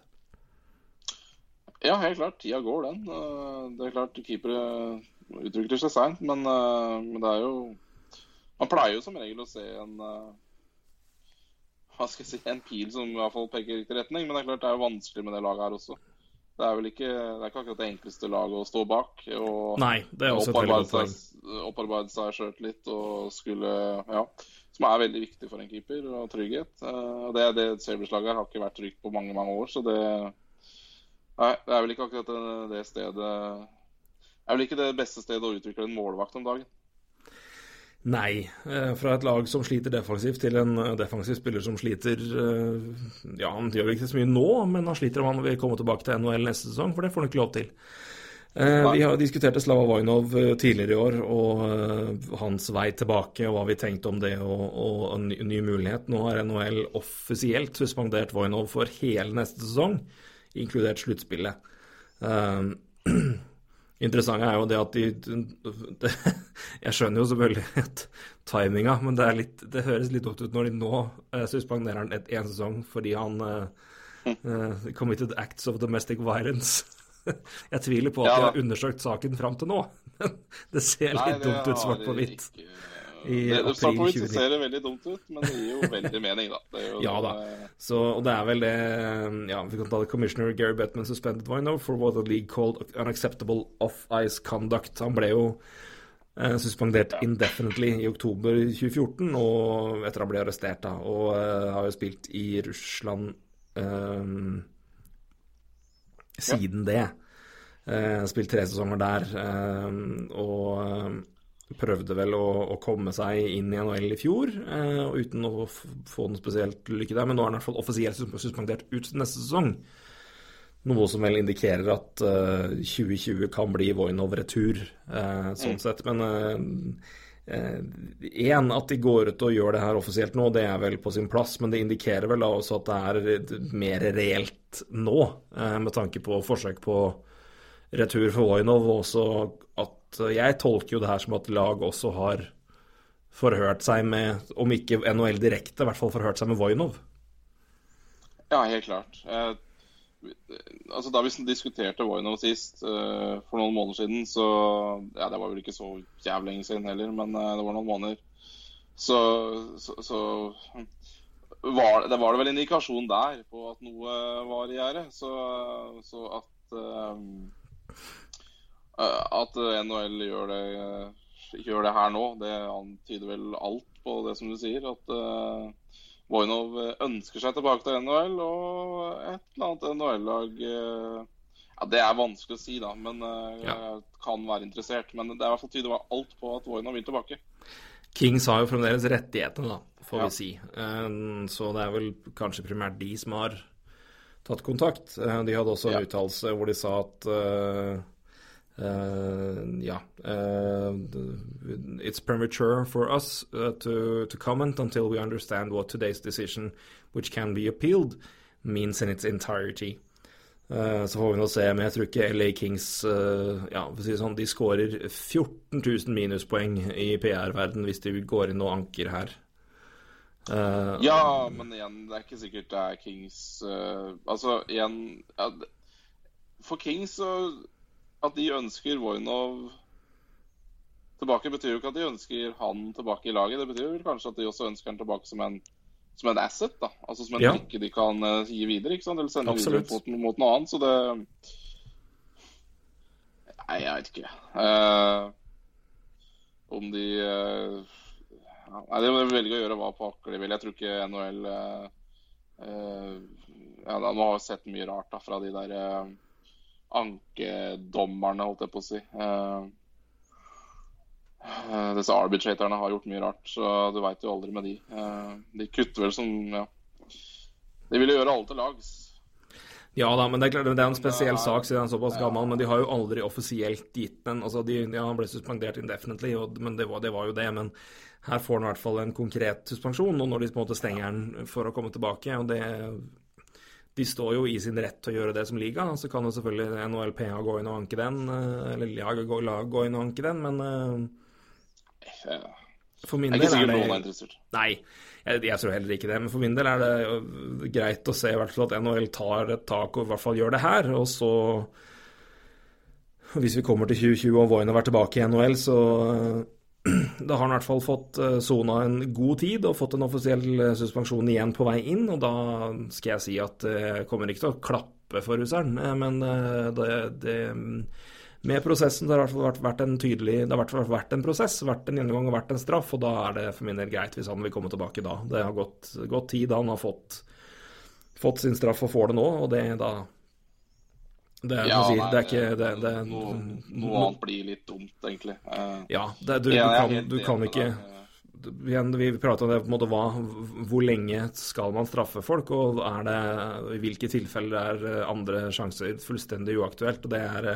Ja, helt klart. Tida går, den. Uh, det er klart keepere utvikler seg seint, men, men, det er jo Man pleier jo som regel å se en hva skal jeg si, en pil som i hvert fall peker i riktig retning. Men det er klart det er vanskelig med det laget her også. Det er vel ikke, det er ikke akkurat det enkleste laget å stå bak. Og Nei, det er også et veldig godt poeng. Opparbeide seg sjøltillit og skulle Ja. Som er veldig viktig for en keeper, og trygghet. Uh, det, det Sabres-laget har ikke vært trygt på mange, mange år, så det Nei, det er vel ikke akkurat det, det stedet Det er vel ikke det beste stedet å utvikle en målvakt om dagen. Nei. Eh, fra et lag som sliter defensivt, til en eh, defensiv spiller som sliter eh, Ja, han gjør ikke så mye nå, men han sliter om han vil komme tilbake til NHL neste sesong, for det får han ikke lov til. Vi har diskutert Slava Vojnov tidligere i år og hans vei tilbake og hva vi tenkte om det og, og en ny, mulighet. Nå har NHL offisielt suspendert Vojnov for hele neste sesong, inkludert sluttspillet. interessante er jo det at de det, Jeg skjønner jo selvfølgelig at timinga, men det, litt, det, høres litt dumt ut når de nå eh, suspenderer han én sesong fordi han eh, uh, committed acts of domestic violence. jeg tviler på at ja, de har undersøkt saken fram til nå. men det ser litt Nei, dumt ut svart på hvitt. Ikke 2019. ser det veldig dumt ut, men det gir jo veldig mening, da. ja da. Så, og det er vel det Ja, vi kan ta det Commissioner Gary Bettman suspended Vino for what the league called unacceptable off-ice conduct. Han ble jo eh, suspendert ja. indefinitely i oktober 2014 og etter han ble arrestert, da. Og eh, har jo spilt i Russland eh, siden ja. det. Spilt tre sesonger der. Uh, og prøvde vel å, å, komme seg inn i NHL i fjor, eh, uten å få noe spesielt lykke der. Men nå er han i hvert fall offisielt suspendert ut neste sesong. Noe som vel indikerer at eh, 2020 kan bli Voinov retur, eh, sånn mm. sett. Men én, eh, at de går ut og gjør det her offisielt nå, det er vel på sin plass. Men det indikerer vel da også at det er mer reelt nå, eh, med tanke på forsøk på retur for Voinov, og også at jeg tolker jo det her som at lag også har forhørt seg med, om ikke NHL direkte, i hvert fall forhørt seg med Voinov. Ja, helt klart. Eh, altså Da vi diskuterte Voinov sist, eh, for noen måneder siden, så Ja, det var vel ikke så jævlig lenge siden heller, men eh, det var noen måneder. Så, så, så var, det var det vel indikasjon der på at noe var i gjære. Så, så, at Eh, at NHL gjør det, gjør det, her nå, det antyder vel alt på det som du sier. At uh, Voinov ønsker seg tilbake til NHL, og et eller annet NHL-lag uh, ja, Det er vanskelig å si, da, men uh, ja. kan være interessert. Men det er i hvert fall tyder alt på at Voinov vil tilbake. Kings har jo fremdeles rettighetene, da, får ja. vi si. Så det er vel kanskje primært de som har tatt kontakt. De hadde også en uttalelse hvor de sa at Uh, yeah, uh, it's premature for us uh, to to comment until we understand what today's decision, which can be appealed, means in its entirety. så får vi nå se, men jeg tror ikke LA Kings ja, si sånn, de skårer 14 000 minuspoeng i PR-verden hvis de går inn og anker her. ja, men igjen, det er ikke sikkert det er Kings Altså, igjen ja, For Kings så at de ønsker Voinov tilbake, betyr jo ikke at de ønsker han tilbake i laget. Det betyr vel kanskje at de også ønsker han tilbake som en, som en asset. da, Altså som en ja. brikke de kan uh, gi videre. ikke sant? Eller sende Absolutt. videre mot, mot, noe annet. Så det Nei, jeg vet ikke. Uh, om de uh, Nei, de velge å gjøre hva pokker de vil. Jeg tror ikke NHL ja, Nå har vi sett mye rart da fra de der ankedommerne, holdt jeg på å si. Uh, disse arbitratorene har gjort mye rart, så du veit jo aldri med de. Uh, de kutter vel som Ja. De vil jo gjøre alle til lags. Ja da, men det er klart det er en spesiell sak siden han er såpass gammel. Men de har jo aldri offisielt gitt den. Altså, de, ja, Han ble suspendert indefinitely, og, men det var, det var, jo det. Men her får han i hvert fall en konkret suspensjon, og når de på en måte stenger den for å komme tilbake. og det de står jo i sin rett til å gjøre det som liga. Så kan jo selvfølgelig NHLPA gå inn og anke den, eh, eller laget gå, gå inn og anke den, men uh, for min del er det Nei, jeg, jeg, tror heller ikke det. Men for min del er det greit å se i hvert fall at NHL tar et tak og i hvert fall gjør det her. Og så Hvis vi kommer til 2020 og Voin har vært tilbake i NHL, så da har han i hvert fall fått eh, sona en god tid og fått en offisiell eh, suspensjon igjen på vei inn. Og da skal jeg si at jeg kommer ikke til å klappe for russeren, eh, men det, det med prosessen det har det vært, vært en tydelig Det har vært, vært en prosess, vært en gjennomgang og vært en straff, og da er det for min del greit hvis han vil komme tilbake da. Det har gått, gått tid, han har fått, fått, sin straff og får det nå, og det da det, ja, si, nei, det er ikke det, det, noe, noe, annet blir litt dumt, egentlig. Uh, ja, du, du, kan, du kan ikke igjen, Vi prater om det på en måte hva, Hvor lenge skal man straffe folk, og er det, i hvilke tilfeller er andre sjanser fullstendig uaktuelt? og det er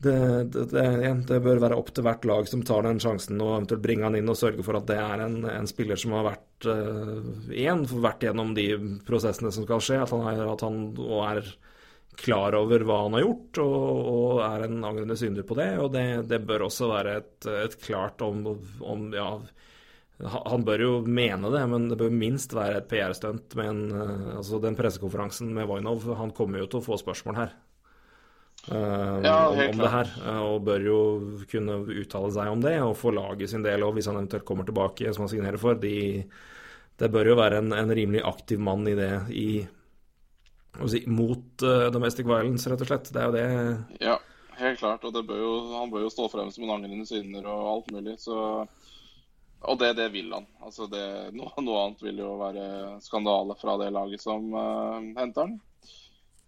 det, det, det, det, bør være opp til hvert lag som tar den sjansen og eventuelt bringe han inn og sørge for at det er en, en spiller som har vært én, vært gjennom de prosessene som skal skje. At han, er, at han er klar over hva han har gjort og, og er en angrende synder på det. Og det, bør også være et, et klart om, om, Ja, han bør jo mene det, men det bør minst være et PR-stunt med en, uh, altså den pressekonferansen med Voinov. Han kommer jo til å få spørsmål her. Uh, ja, om, om det her, uh, og bør jo kunne uttale seg om det og få laget sin del. Og hvis han eventuelt kommer tilbake, som han signerer for de, Det bør jo være en, en, rimelig aktiv mann i det i, si, mot uh, domestic violence, rett og slett. Det er jo det Ja, helt klart. Og bør jo, han bør jo stå frem som en angrende synder og alt mulig. Så og det, det vil han. Altså det, noe, noe, annet vil jo være skandale fra det laget som henter han.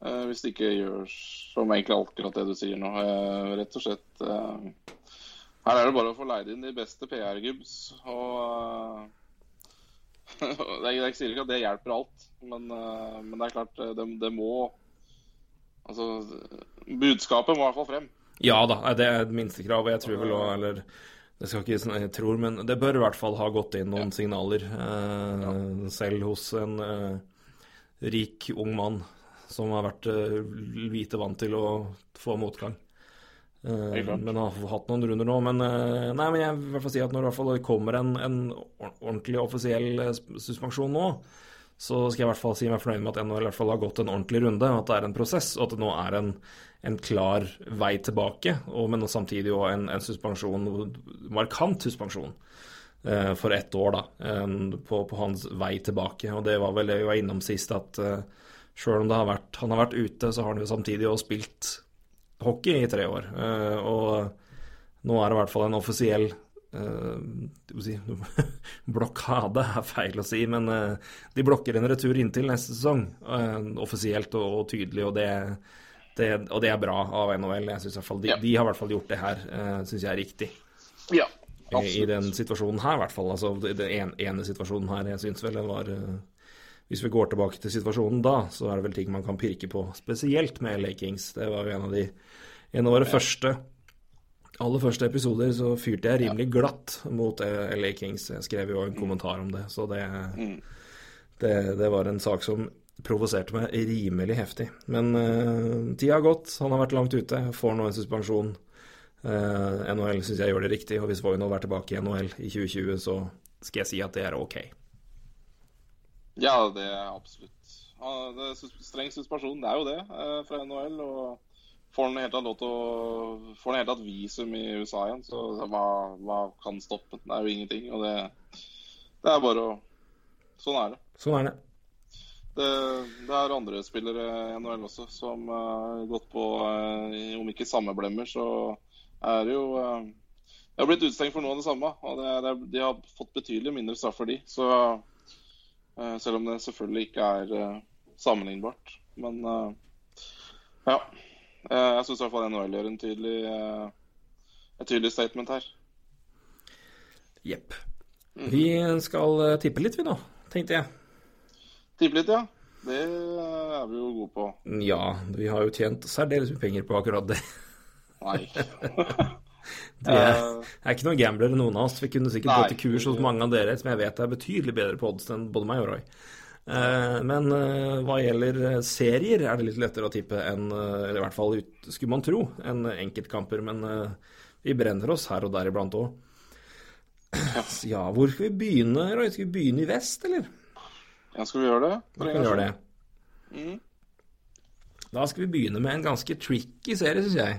Uh, hvis det ikke gjør som egentlig akkurat det du sier nå. Uh, rett og slett eh, Her er det bare å få leid inn de beste PR-gubbs. Og Jeg sier ikke at det hjelper alt, men, men det er klart, det, det, må Altså, budskapet må i hvert fall frem. Ja da, det er et minstekrav. Jeg tror vel òg, eller det skal ikke sånn, jeg tror, men det bør i hvert fall ha gått inn noen ja. signaler. Eh, ja. Selv hos en eh, rik ung mann som har vært eh, lite vant til å få motgang. Uh, men har hatt noen runder nå. Men, uh, nei, men jeg vil si at når det kommer en, en, ordentlig offisiell suspensjon nå, så skal jeg i hvert fall si meg fornøyd med at NHL i hvert fall har gått en ordentlig runde, at det er en prosess, og at det nå er en, en klar vei tilbake. Og, men samtidig òg en, en, suspensjon, markant suspensjon, for ett år, da, på, på, hans vei tilbake. Og det var vel det vi var innom sist, at Sjøl om vært, han har vært ute, så har han jo samtidig også spilt hockey i tre år. Uh, og nå er det i hvert fall en offisiell uh, si, Blokade er feil å si, men uh, de blokker en retur inntil neste sesong. offisielt og, tydelig, og det, det, og det, er bra av NHL. Jeg synes i hvert fall de, ja. de har i hvert fall gjort det her, syns jeg er riktig. Ja, absolutt. I, I den situasjonen her, i hvert fall. Altså den ene situasjonen her, jeg syns vel den var hvis vi går tilbake til situasjonen da, så er det vel ting man kan pirke på, spesielt med LA Kings. Det var jo en av de En av våre ja. første aller første episoder så fyrte jeg rimelig glatt mot LA Kings. Jeg skrev jo en mm. kommentar om det, så det, mm. det, det var en sak som provoserte meg rimelig heftig. Men uh, tida har gått, han har vært langt ute, får nå en suspensjon. Uh, NHL syns jeg gjør det riktig, og hvis Voinov er tilbake i NHL i 2020, så skal jeg si at det er ok. Ja, det er absolutt. Ja, det er streng suspensjon, det er jo det eh, fra NHL. og Får han helt tatt lov til å Får han helt tatt visum i USA igjen, så hva, hva kan stoppe Det er jo ingenting. og det, det er bare å Sånn er det. Sånn er det. Det, det er andre spillere i NHL også som har uh, gått på uh, Om ikke samme blemmer, så er det jo uh, De har blitt utestengt for noe av det samme. og det, det, De har fått betydelig mindre straff for de. Så Eh, selv om det selvfølgelig ikke er eh, sammenlignbart. Men, eh, Ja. Eh, Jeg syns i hvert fall NHL gjør en tydelig, en et tydelig statement her. Jepp. Vi skal eh, tippe litt, vi nå, tenkte jeg. Tippe litt, ja. Det er vi jo gode på. Ja, vi har jo tjent særdeles mye penger på akkurat det. Nei. Vi er, er ikke noen gamblere, noen av oss. Vi kunne sikkert gått til kurs hos mange av dere som jeg vet er betydelig bedre på odds enn både meg og Roy. Eh, Men eh, hva gjelder eh, serier, er det litt lettere å tippe enn eh, eller I hvert fall skulle man tro, enn enkeltkamper. Men eh, vi brenner oss her og der iblant òg. Ja, hvor skal vi begynne, Roy? Skal vi begynne i vest, eller? Ja, skal vi gjøre det? Vi kan gjøre det. Mhm. Da skal vi begynne med en ganske tricky serie, syns jeg.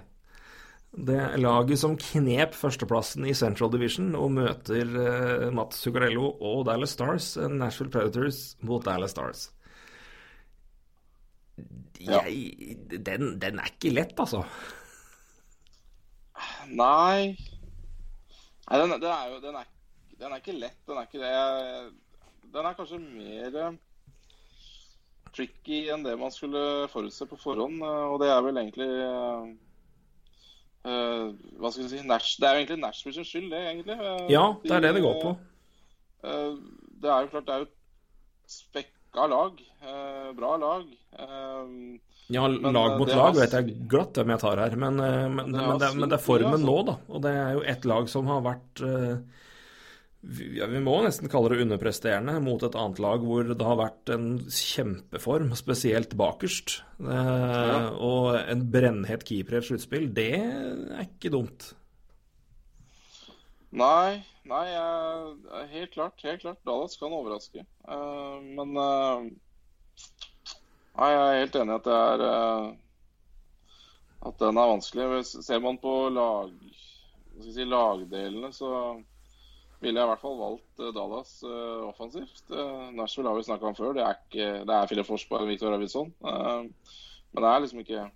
Det laget som knep førsteplassen i Central Division og møter uh, Mats Zuccarello og Dallas Stars, eh, Nashville Predators mot Dallas Stars. Ja. Jeg, den, den er ikke lett, altså. Nei Nei, den, den er jo den er, den er ikke lett. Den er ikke det. Den er kanskje mer eh, tricky enn det man skulle forutse på forhånd. Og det er vel egentlig eh, Hva skal vi si Nash, Det er jo egentlig Nashville sin skyld, det, egentlig. Eh, Ja, det er det det går på. eh, Det er jo klart det er jo spekka lag. Bra lag. Ja, lag men, mot lag vet jeg glatt hvem jeg tar her, men, men, Det men, det, er- men det formen altså. nå, da. Og det er jo et lag som har vært ja, Vi må nesten kalle det underpresterende mot et annet lag hvor det har vært en kjempeform, spesielt bakerst. Eh, Og en brennhet keeper i et sluttspill, det er ikke dumt. Nei, nei, jeg, helt klart. Helt klart. Dallas kan overraske. Eh, men eh, Nei, jeg er helt enig i at det er eh, At den er vanskelig. Ser man på lag, si, lagdelene, så ville jeg i hvert fall valgt eh, Dallas uh, offensivt. Uh, Nashville har vi snakka om før. Det er, ikke, det er Philip Forsberg og Victor Arvidsson. Uh, men det er liksom ikke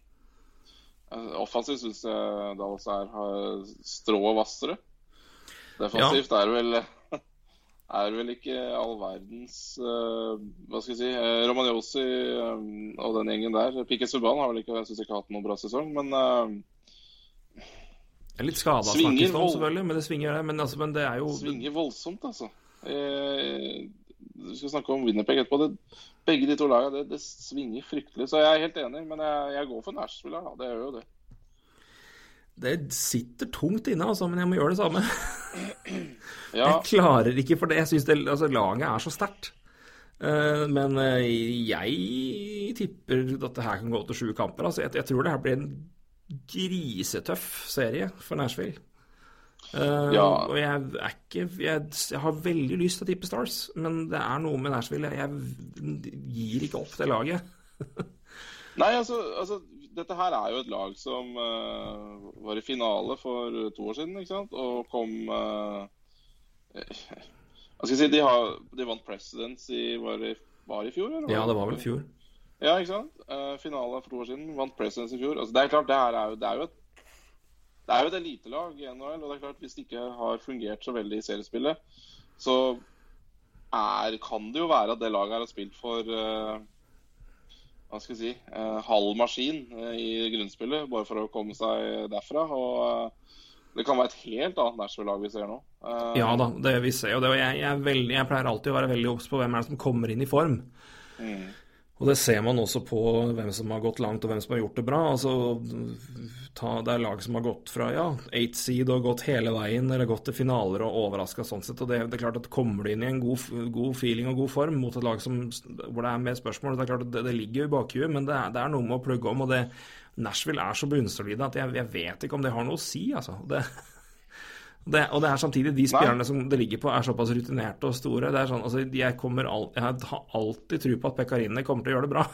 Offensivt syns jeg Dallas er strå strået hvassere. Defensivt er det vel er vel ikke all verdens uh, Hva skal jeg si uh, og den gjengen der. Piquet Subhaan har vel ikke, jeg synes ikke hatt noen bra sesong, men er litt skada snakkes det om, selvfølgelig, men det svinger, det. Men, altså, men det er jo svinger voldsomt, altså. Eh, Du skal snakke om Winnerpeg etterpå. Det, begge de to lagene, det, det svinger fryktelig. Så jeg er helt enig, men jeg, jeg går for Nashville. Ja. Det gjør jo det. Det sitter tungt inne, altså, men jeg må gjøre det samme. Ja, Jeg klarer ikke for det. Jeg syns altså, laget er så sterkt. Uh, men uh, jeg tipper at det her kan gå til sju kamper. Altså, jeg, jeg tror det her blir en grisetøff serie for Nashville. Uh, Ja. Og jeg er ikke jeg, jeg har veldig lyst til å tippe Stars, men det er noe med Nashville. Jeg, jeg gir ikke opp det laget. Nei, altså, altså Dette her er jo et lag som uh, var i finale for to år siden, ikke sant? Og kom uh, Hva skal jeg si De, har, de vant Presidents i Var i var i fjor? Eller? Ja, det var vel i fjor. Ja, ikke sant? Uh, finale for to år siden. Vant Presidents i fjor. Altså, det er klart, det her er jo, det er jo et det er jo et elitelag i NHL, og det er klart hvis det ikke har fungert så veldig i seriespillet, så er, kan det jo være at det laget her har spilt for uh, hva skal jeg si uh, halv maskin uh, i grunnspillet, bare for å komme seg derfra. Og det kan være et helt annet Nashville-lag vi ser nå. Ja da, det vi ser jo det. Og jeg, jeg, er veldig, jeg pleier alltid å være veldig obs på hvem er det som kommer inn i form. mm. Og det ser man også på hvem som har gått langt og hvem som har gjort det bra. Altså, ta, det er lag som har gått fra ja, eight seed og gått hele veien, eller gått til finaler og overraska sånn sett. Og det, det er klart at kommer du inn i en god, god feeling og god form mot et lag som, hvor det er mer spørsmål, det er klart at det, det ligger jo i bakhuet, men det er, det er noe med å plugge om. og det Nashville er så bunnsolide at jeg, jeg vet ikke om det har noe å si, altså. Det, det, og det er samtidig de spillerne som det ligger på, er såpass rutinerte og store. Det er sånn, altså, jeg, kommer all, jeg har alltid tro på at Pekarinne kommer til å gjøre det bra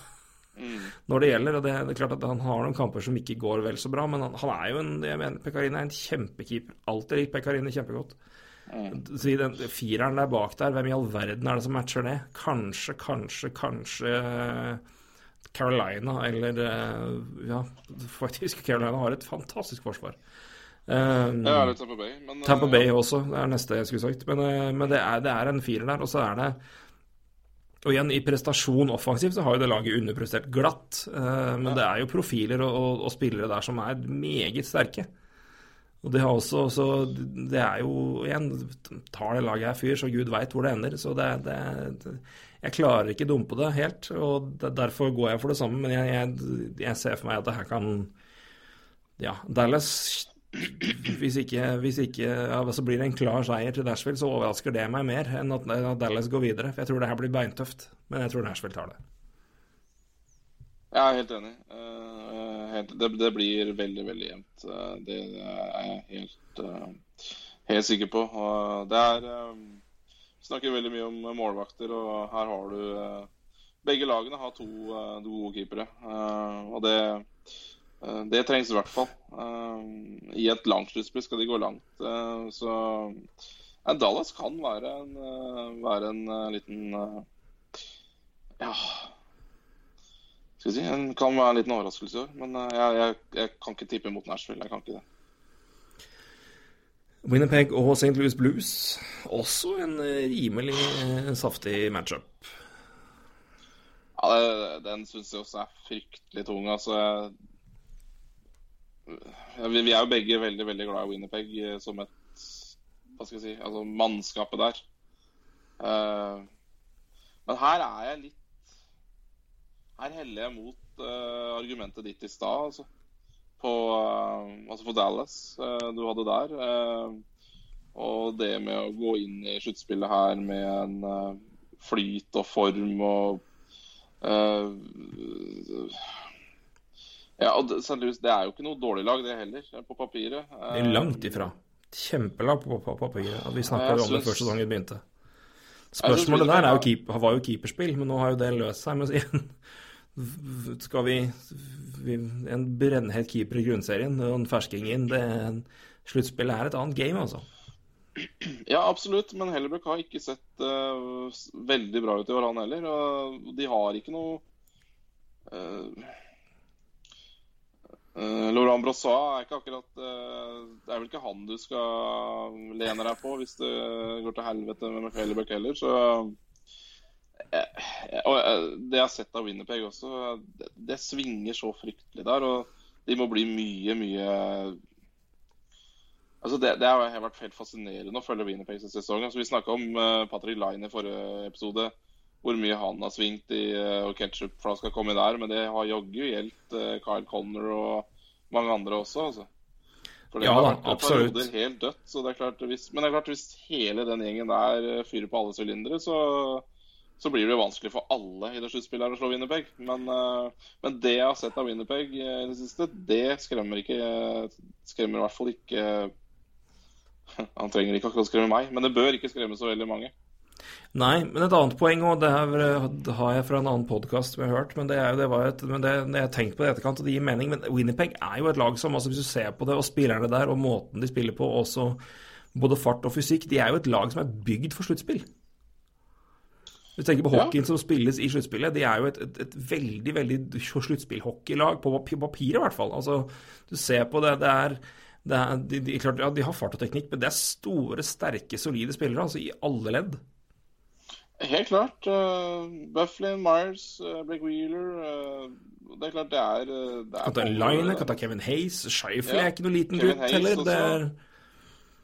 Mm. når det gjelder. og det, det er klart at Han har noen kamper som ikke går vel så bra, men han, han er jo en jeg mener, Pekarinne er en kjempekeeper. Alltid likt Pekarinne kjempegodt. Mm. Så i den fireren der bak der, hvem i all verden er det som matcher det? Kanskje, kanskje, kanskje Carolina, eller eh, Ja, faktisk, Carolina har et fantastisk forsvar. Um, Ja, eller Tampa Bay. Men, Tampa eh, Bay også, det er neste jeg skulle sagt. Men, eh, men det, er, det er en firer der, og så er det Og igjen, i prestasjon offensivt så har jo det laget underprestert glatt. Uh, Men det er jo profiler og, og, og spillere der som er meget sterke. Og det har også, så det er jo igjen Tar det laget her fyr, så gud veit hvor det ender. Så det, det Jeg klarer ikke dumpe det helt, og det, derfor går jeg for det samme. Men jeg, jeg, jeg ser for meg at det her kan Ja, Dallas hvis ikke, hvis ikke ja, så blir det en klar seier til Nashville, så overrasker det meg mer enn at, at Dallas går videre. For jeg tror det her blir beintøft. Men jeg tror Nashville tar det. Jeg er helt enig. Uh, helt, det, det, blir veldig, veldig jevnt. Uh, det er jeg helt, uh, helt sikker på. Det er Vi snakker veldig mye om målvakter, og her har du Begge lagene har to, to gode keepere. og det det trengs i hvert fall. Eh, I et langt sluttspill skal de gå langt. Eh, så Dallas kan være en, være en liten Ja Skal vi si en, Kan være en liten overraskelse i år. Men jeg, jeg, jeg, kan ikke tippe mot Nashville. Jeg kan ikke det. Winnerpeg og St. Louis Blues, også en rimelig saftig matchup. Ja, Den syns jeg også er fryktelig tung. Altså, ja, vi, er jo begge veldig veldig glad i Winnerpeg eh, som et Hva skal jeg si Altså mannskapet der. Uh, men her er jeg litt Her heller jeg mot uh, argumentet ditt i stad, altså. På, altså for Dallas du hadde der. og det med å gå inn i sluttspillet her med en flyt og form og ja, og St. Louis det er jo ikke noe dårlig lag, det heller, på papiret. Det er langt ifra. Kjempelag på, på, papiret. Vi snakka om det før sesongen begynte. Spørsmålet der jo keep, var jo keeperspill, men nå har jo det løst seg. Men igjen, skal vi, vi En brennhet keeper i grunnserien og en fersking inn det, Sluttspillet er et annet game, altså. Ja, absolutt, men Hellebøck har ikke sett uh, veldig bra ut i år, han heller. Og de har ikke noe uh, Uh, Laurent Brossois er ikke akkurat uh, Det er vel ikke han du skal lene deg på hvis det går til helvete med McFellebøck heller, så uh, Og det jeg har sett av Winnerpeg også, det, det, svinger så fryktelig der. Og de må bli mye, mye Altså det, det har vært helt fascinerende å følge Winnerpeg sesong. Altså vi snakka om Patrick Line i forrige episode hvor mye han har svingt i uh, og skal komme der. Men det har jaggu gjeldt uh, Kyle Conner og mange andre også, altså. For det ja, har vært absolutt. helt dødt. Så det er klart, hvis, men det er klart hvis hele den gjengen der uh, fyrer på alle sylindere, så, så, blir det vanskelig for alle i det sluttspillet å slå Winnerpeg. Men, men, det jeg har sett av Winnerpeg i det siste, det skremmer ikke Skremmer i hvert fall ikke Han trenger ikke akkurat skremme meg, men det bør ikke skremme så veldig mange. Nei, men et annet poeng, og det, har jeg fra en annen podkast vi har hørt, men det, er jo, det var et, men det, det jeg har tenkt på det i etterkant, og det gir mening. Men Winnerpeg er jo et lag som, altså hvis du ser på det, og spillerne der, og måten de spiller på, også både fart og fysikk, de er jo et lag som er bygd for sluttspill. Hvis du tenker på hockeyen ja. som spilles i sluttspillet, de er jo et, et, et veldig veldig sluttspillhockeylag, på papiret i hvert fall. Altså, du ser på det, det er, det er de, de, klart, ja, de har fart og teknikk, men det er store, sterke, solide spillere, altså i alle ledd. Helt klart. Uh, Bufflin, Myers, uh, Blake Wheeler uh, Det er klart det er, det er Kan ta Line, kan ta Kevin Hayes. Shifley ja. er ikke noen liten gutt heller. Det er...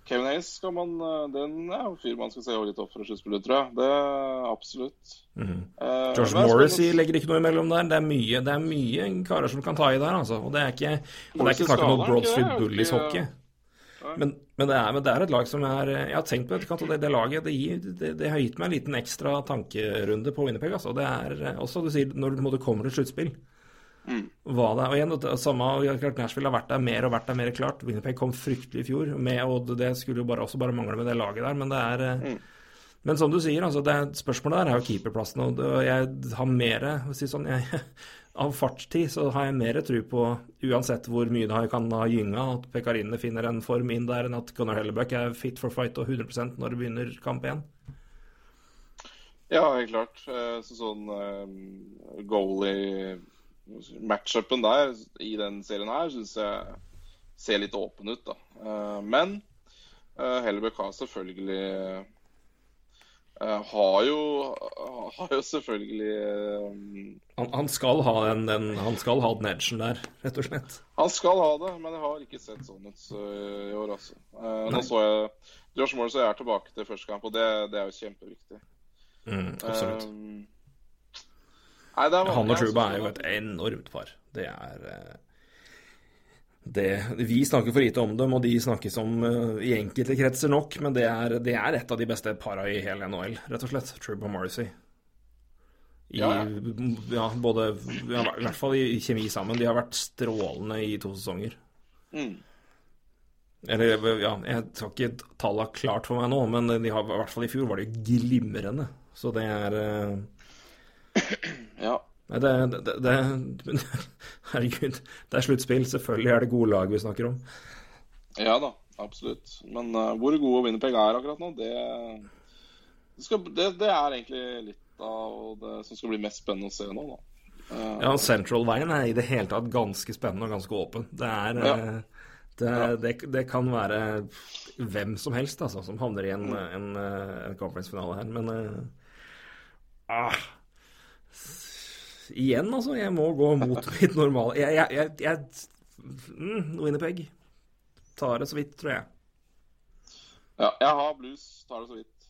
Kevin Hayes skal man Den er jo fyr man skal se litt opp for sluttspillet, tror jeg. Det er absolutt. Mm -hmm. George Morrissey legger ikke noe imellom der. Det er mye, det er mye karer som kan ta i der, altså. Og det er ikke, og det er ikke snakk om noe Broadstreet Bullies-hockey. Men, men, det er, men, det er, et lag som er Jeg har tenkt på etterkant, og det, det laget det, gir, det, det, har gitt meg en liten ekstra tankerunde på Winnerpeg. Altså. Det er også, du sier, når du kommer til sluttspill mm. hva det er. Og igjen, det, samme, klart Nashville har vært der mer og vært der mer klart. Winnerpeg kom fryktelig i fjor, med, og det skulle jo bare, også bare mangle med det laget der. Men det er mm. Men som du sier, altså det spørsmålet der er jo keeperplassen. Og jeg har mer si sånn, jeg, av fartstid så har jeg mer tro på, uansett hvor mye det kan ha gynga, at Pekarinene finner en form inn der, enn at Gunnar Hellebuck er fit for fight og 100% når det begynner kamp igjen. Ja, helt klart. Eh, så sånn um, goalie-matchupen der i den serien her syns jeg ser litt åpen ut, da. Uh, men Hellebuck har selvfølgelig Eh, har jo Har jo selvfølgelig um, Han, han skal ha den, den, han skal ha den edgen der, rett og slett. Han skal ha det, men jeg har ikke sett sånn ut eh, i år, altså. Uh, nå så jeg Josh jeg er tilbake til første kamp, og det, det er jo kjempeviktig. Mm, absolutt. Um, nei, det er Han og Truba er jo et enormt par. Det er eh, det, Vi snakker for lite om dem, og de snakkes om uh, i enkelte kretser nok, men det er, det er et av de beste para i hele NHL, rett og slett. Trubb og Morrissey. I, Ja. ja, både ja, I hvert fall i kjemi sammen. De har vært strålende i to sesonger. Mm. Eller, ja, jeg har ikke tallene klart for meg nå, men de har, i hvert fall i fjor var de glimrende. Så det er uh... Ja. Nei, det, det, det, Herregud, det er sluttspill. Selvfølgelig er det gode lag vi snakker om. ja da, absolutt. Men uh, hvor gode Winnerpeg er akkurat nå, det, skal, det, det er egentlig litt av det som skal bli mest spennende å se nå, da. Uh, Ja, Central-veien er i det hele tatt ganske spennende og ganske åpen. Det er Ja. eh, det, det, det kan være hvem som helst altså, som havner i en, en, eh, en conference-finale her, men uh, ah, Igjen, altså. Jeg må gå mot mitt normale Jeg, jeg, jeg, jeg mm, Winnerpeg tar det så vidt, tror jeg. Ja, jeg har blues, tar det så vidt.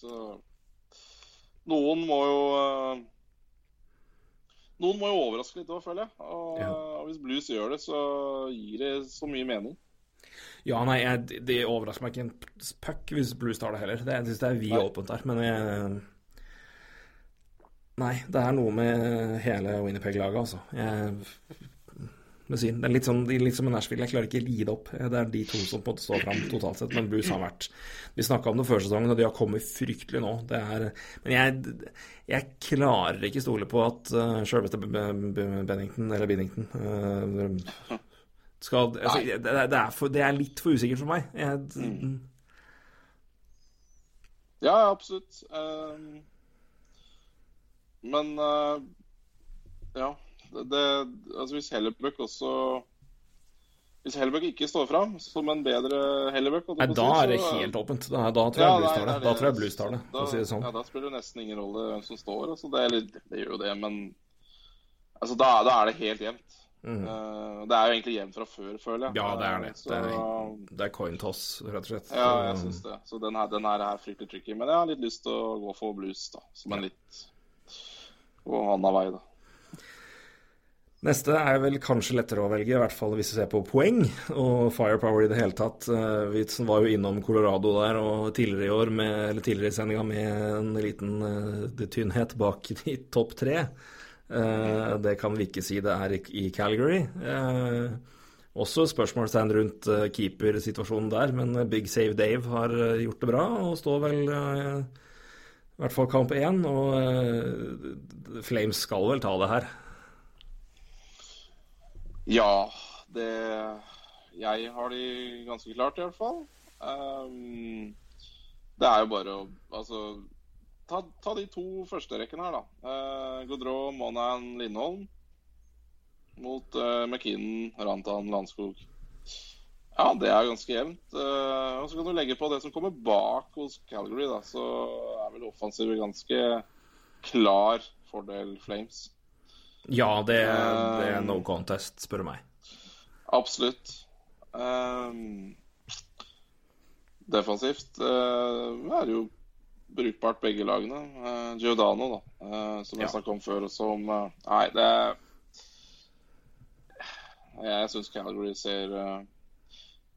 Så noen må jo eh, Noen må jo overraske litt òg, føler jeg. Og, Ja. og hvis blues gjør det, så gir det så mye mening. Ja, nei, jeg, det overrasker meg ikke en puck hvis Blues tar det heller. Det, jeg syns det er vi åpent der, men jeg Nei, det er noe med hele Winnerpeg-laget, altså. Jeg det er litt, sånn, litt som en Nashville. Jeg klarer ikke å lide opp. Det er de to som på en måte står fram totalt sett. Men Blues har vært Vi snakka om det før sesongen, og de har kommet fryktelig nå. Det er, men jeg, jeg klarer ikke stole på at uh, sjølveste Bennington, eller Binnington uh, skal altså, det, det, er for, det er litt for usikkert for meg. Jeg, Ja, ja, absolutt. Um, men uh, ja. Det, det, altså hvis Hellebuck også Hvis Hellebuck ikke står fram som en bedre Hellebuck Nei, da si, er det så- helt åpent. Da, da tror jeg Ja, Blues tar det. Da tror jeg Blues tar det, Da- si det sånn. Ja, Da spiller det nesten ingen rolle hvem som står. Altså, det, litt, det gjør jo det, men altså, da, da er det helt jevnt. Mm. Eh, det er jo egentlig jevnt fra før, føler jeg. Ja, det er det. Eh, Så, Det er, det er coin toss, rett og slett. ja, jeg syns det. Så den her, den her er fryktelig tricky. Men jeg har litt lyst til å gå for blues, da. Som en litt Gå annen vei, da. Neste er vel kanskje lettere å velge, i hvert fall hvis vi ser på poeng og firepower i det hele tatt. Witzen Vi var jo innom Colorado der og tidligere i år, med, eller tidligere i sendinga, med en liten eh, tynnhet bak de topp tre. Eh, det kan vi ikke si det er i, Calgary. Eh, også spørsmålstegn rundt eh, keepersituasjonen der, men Big Save Dave har eh, gjort det bra og står vel eh, i hvert fall kamp én. Og eh, Flames skal vel ta det her. Ja, det Jeg har de ganske klart, i hvert fall. Um, det er jo bare å Altså ta, ta de to første rekkene her, da. Uh, Godreau, Monahan, Lindholm mot uh, McKinnon, Rantan, Landskog. Ja, det er ganske jevnt. Uh, og så kan du legge på det som kommer bak hos Calgary, da. Så er vel offensivet ganske klar fordel Flames. Ja, det, det er Um, no contest, spør du meg. Absolutt. Ehm, defensivt uh, er jo brukbart begge lagene. Uh, Giordano, da, uh, som jeg Ja. snakket om før og som eh, Nei, det Jeg syns Calgary ser eh, eh,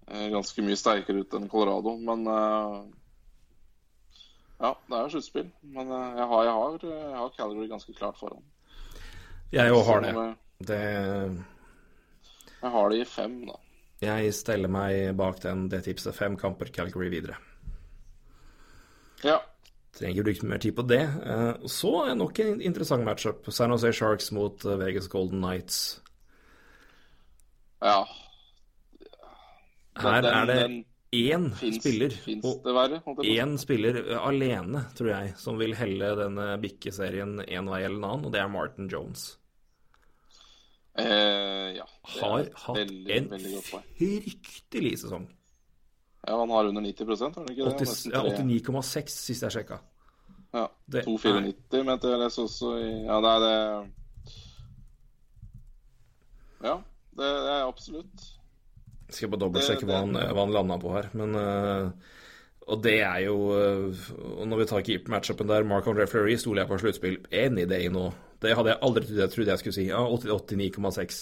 ganske mye sterkere ut enn Colorado, men eh, Ja, det er sluttspill. Men eh, jeg, har, jeg, har, jeg har Calgary ganske klart foran. Jeg òg har det. Eh, det. Jeg har det i fem, da. Jeg steller meg bak den, det tipset. Fem kamper Calgary videre. Ja. Trenger ikke bruke mer tid på det. Eh, Så er nok en interessant matchup. San Jose Sharks mot eh, Vegas Golden Knights. ja. Her er det én spiller, og én spiller alene, tror jeg, som vil helle denne bikkeserien én vei eller en annen, og det er Martin Jones. Eh, ja. Har hatt veldig, en veldig fryktelig sesong. Ja, han har under 90 har han ikke det? 80 Nesten ja, 89,6 sist jeg sjekka. Ja. 2,94 mente jeg leste også i Ja, det er det Ja, det det er absolutt. Skal bare dobbeltsjekke hva han, hva han landa på her. Men øh, Og det er jo øh, og Når vi tar keeper-matchupen der, Mark André Fleury stoler jeg på sluttspill any day nå. Det hadde jeg aldri trodd jeg, trodde jeg skulle si. Ja, 89,6.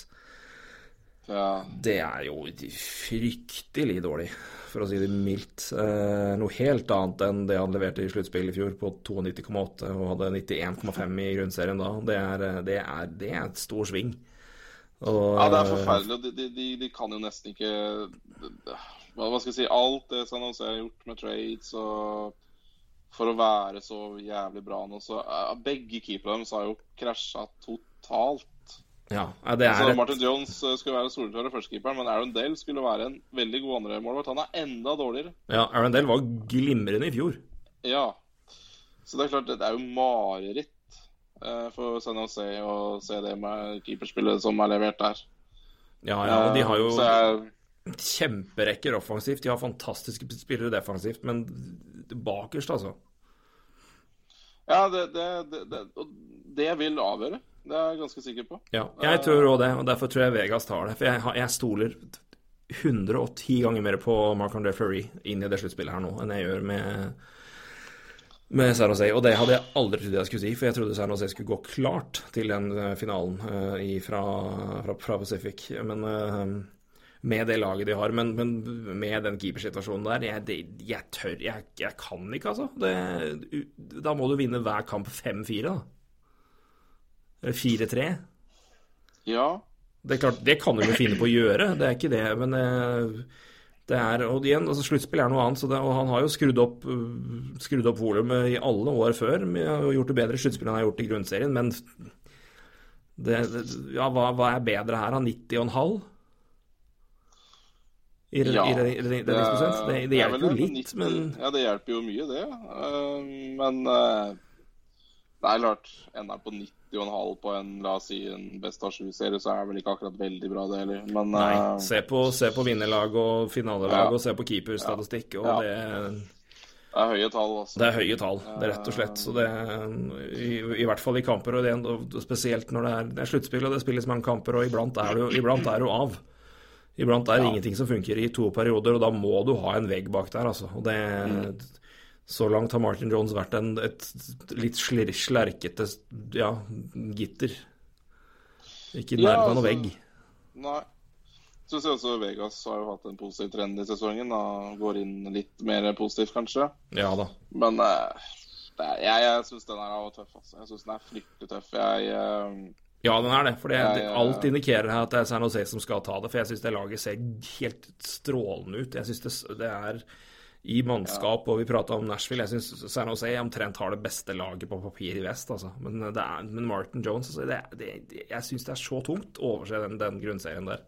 Ja, Det er jo fryktelig dårlig, for å si det mildt. Eh, noe helt annet enn det han leverte i sluttspill i fjor, på 92,8 og hadde 91,5 i grunnserien da. Det er, eh, det er, det er et stor sving. Og, ja det er forferdelig. og De, de, de, kan jo nesten ikke hva, skal jeg si Alt det San Jose har gjort med trades og for å være så jævlig bra nå, så eh, Begge keeperne deres har jo krasja totalt. Ja, det er Altså, Martin Jones eh, skulle være soleklare førstekeeperen, men Aaron Dale skulle være en veldig god andremålvakt. Han er enda dårligere. ja, Aaron Dale var glimrende i fjor. Ja. Så det er klart, det er jo mareritt eh, for San Jose å se det med keeperspillet som er levert der. Ja, ja, og de har jo Eh, jeg, kjemperekker offensivt. De har fantastiske spillere defensivt, men bakerst, altså. ja, det, det, det, det, vil avgjøre. Det er jeg ganske sikker på. Ja, jeg tror òg det, og derfor tror jeg Vegas tar det. For jeg, jeg stoler 110 ganger mer på Marc André Fleury inn i det sluttspillet her nå enn jeg gjør med med San Jose, og det hadde jeg aldri trodd jeg skulle si, for jeg trodde San Jose skulle gå klart til den eh, finalen uh, i, fra, fra, fra Pacific. Men uh, med det laget de har, men, men med den keepersituasjonen der jeg, det, jeg tør jeg, jeg kan ikke, altså. Det, da må du vinne hver kamp 5-4, da. Eller 4-3. Ja. Det er klart, det kan du jo finne på å gjøre, det er ikke det, men eh, det er, og igjen, altså Sluttspill er noe annet, det, og han har jo skrudd opp, øh, skrudd opp volumet i alle år før og gjort det bedre i sluttspillet enn han har gjort i grunnserien, men det, ja, hva, hva, er bedre her? 90 Av 90,5? I, ja, i, i, i det, det, det, hjelper jo litt, 90, men Ja, det hjelper jo mye, det. Uh, men uh, det er klart, enda på 90 30,5 på en la oss si en best av sju-serie, så er det vel ikke akkurat veldig bra, det heller. Men Nei. Eh, se, på, se på vinnerlag og finalelag, ja. og se på keeperstatistikk, og ja. det det er høye tall, altså. Det er høye tall, det er eh, rett og slett. Så det, i, i hvert fall i kamper, og, det, og spesielt når det er, det er sluttspill og det spilles mange kamper, og iblant er du, iblant er du av. Iblant er det ja. ingenting som funker i to perioder, og da må du ha en vegg bak der, altså. Og det mm. Så langt har Martin Jones vært en, et litt slerkete ja, gitter. Ikke i Ja, altså, av noe altså- vegg. Nei. Så ser også Vegas har jo hatt en positiv trend i sesongen. Da. Går inn litt mer positivt, kanskje. Ja da. Men eh, er, jeg, jeg syns den er tøff. Altså. Jeg syns den er fryktelig tøff. Jeg, eh, Ja, den er det. For ja. alt indikerer her at det er San Jose som skal ta det. For jeg syns det laget ser helt strålende ut. Jeg syns det, det er i mannskap, og vi prata om Nashville. Jeg syns San Jose omtrent har det beste laget på papir i vest, altså. Men, det er, men Martin Jones altså, det, det, Jeg syns det er så tungt å overse den, den grunnserien der.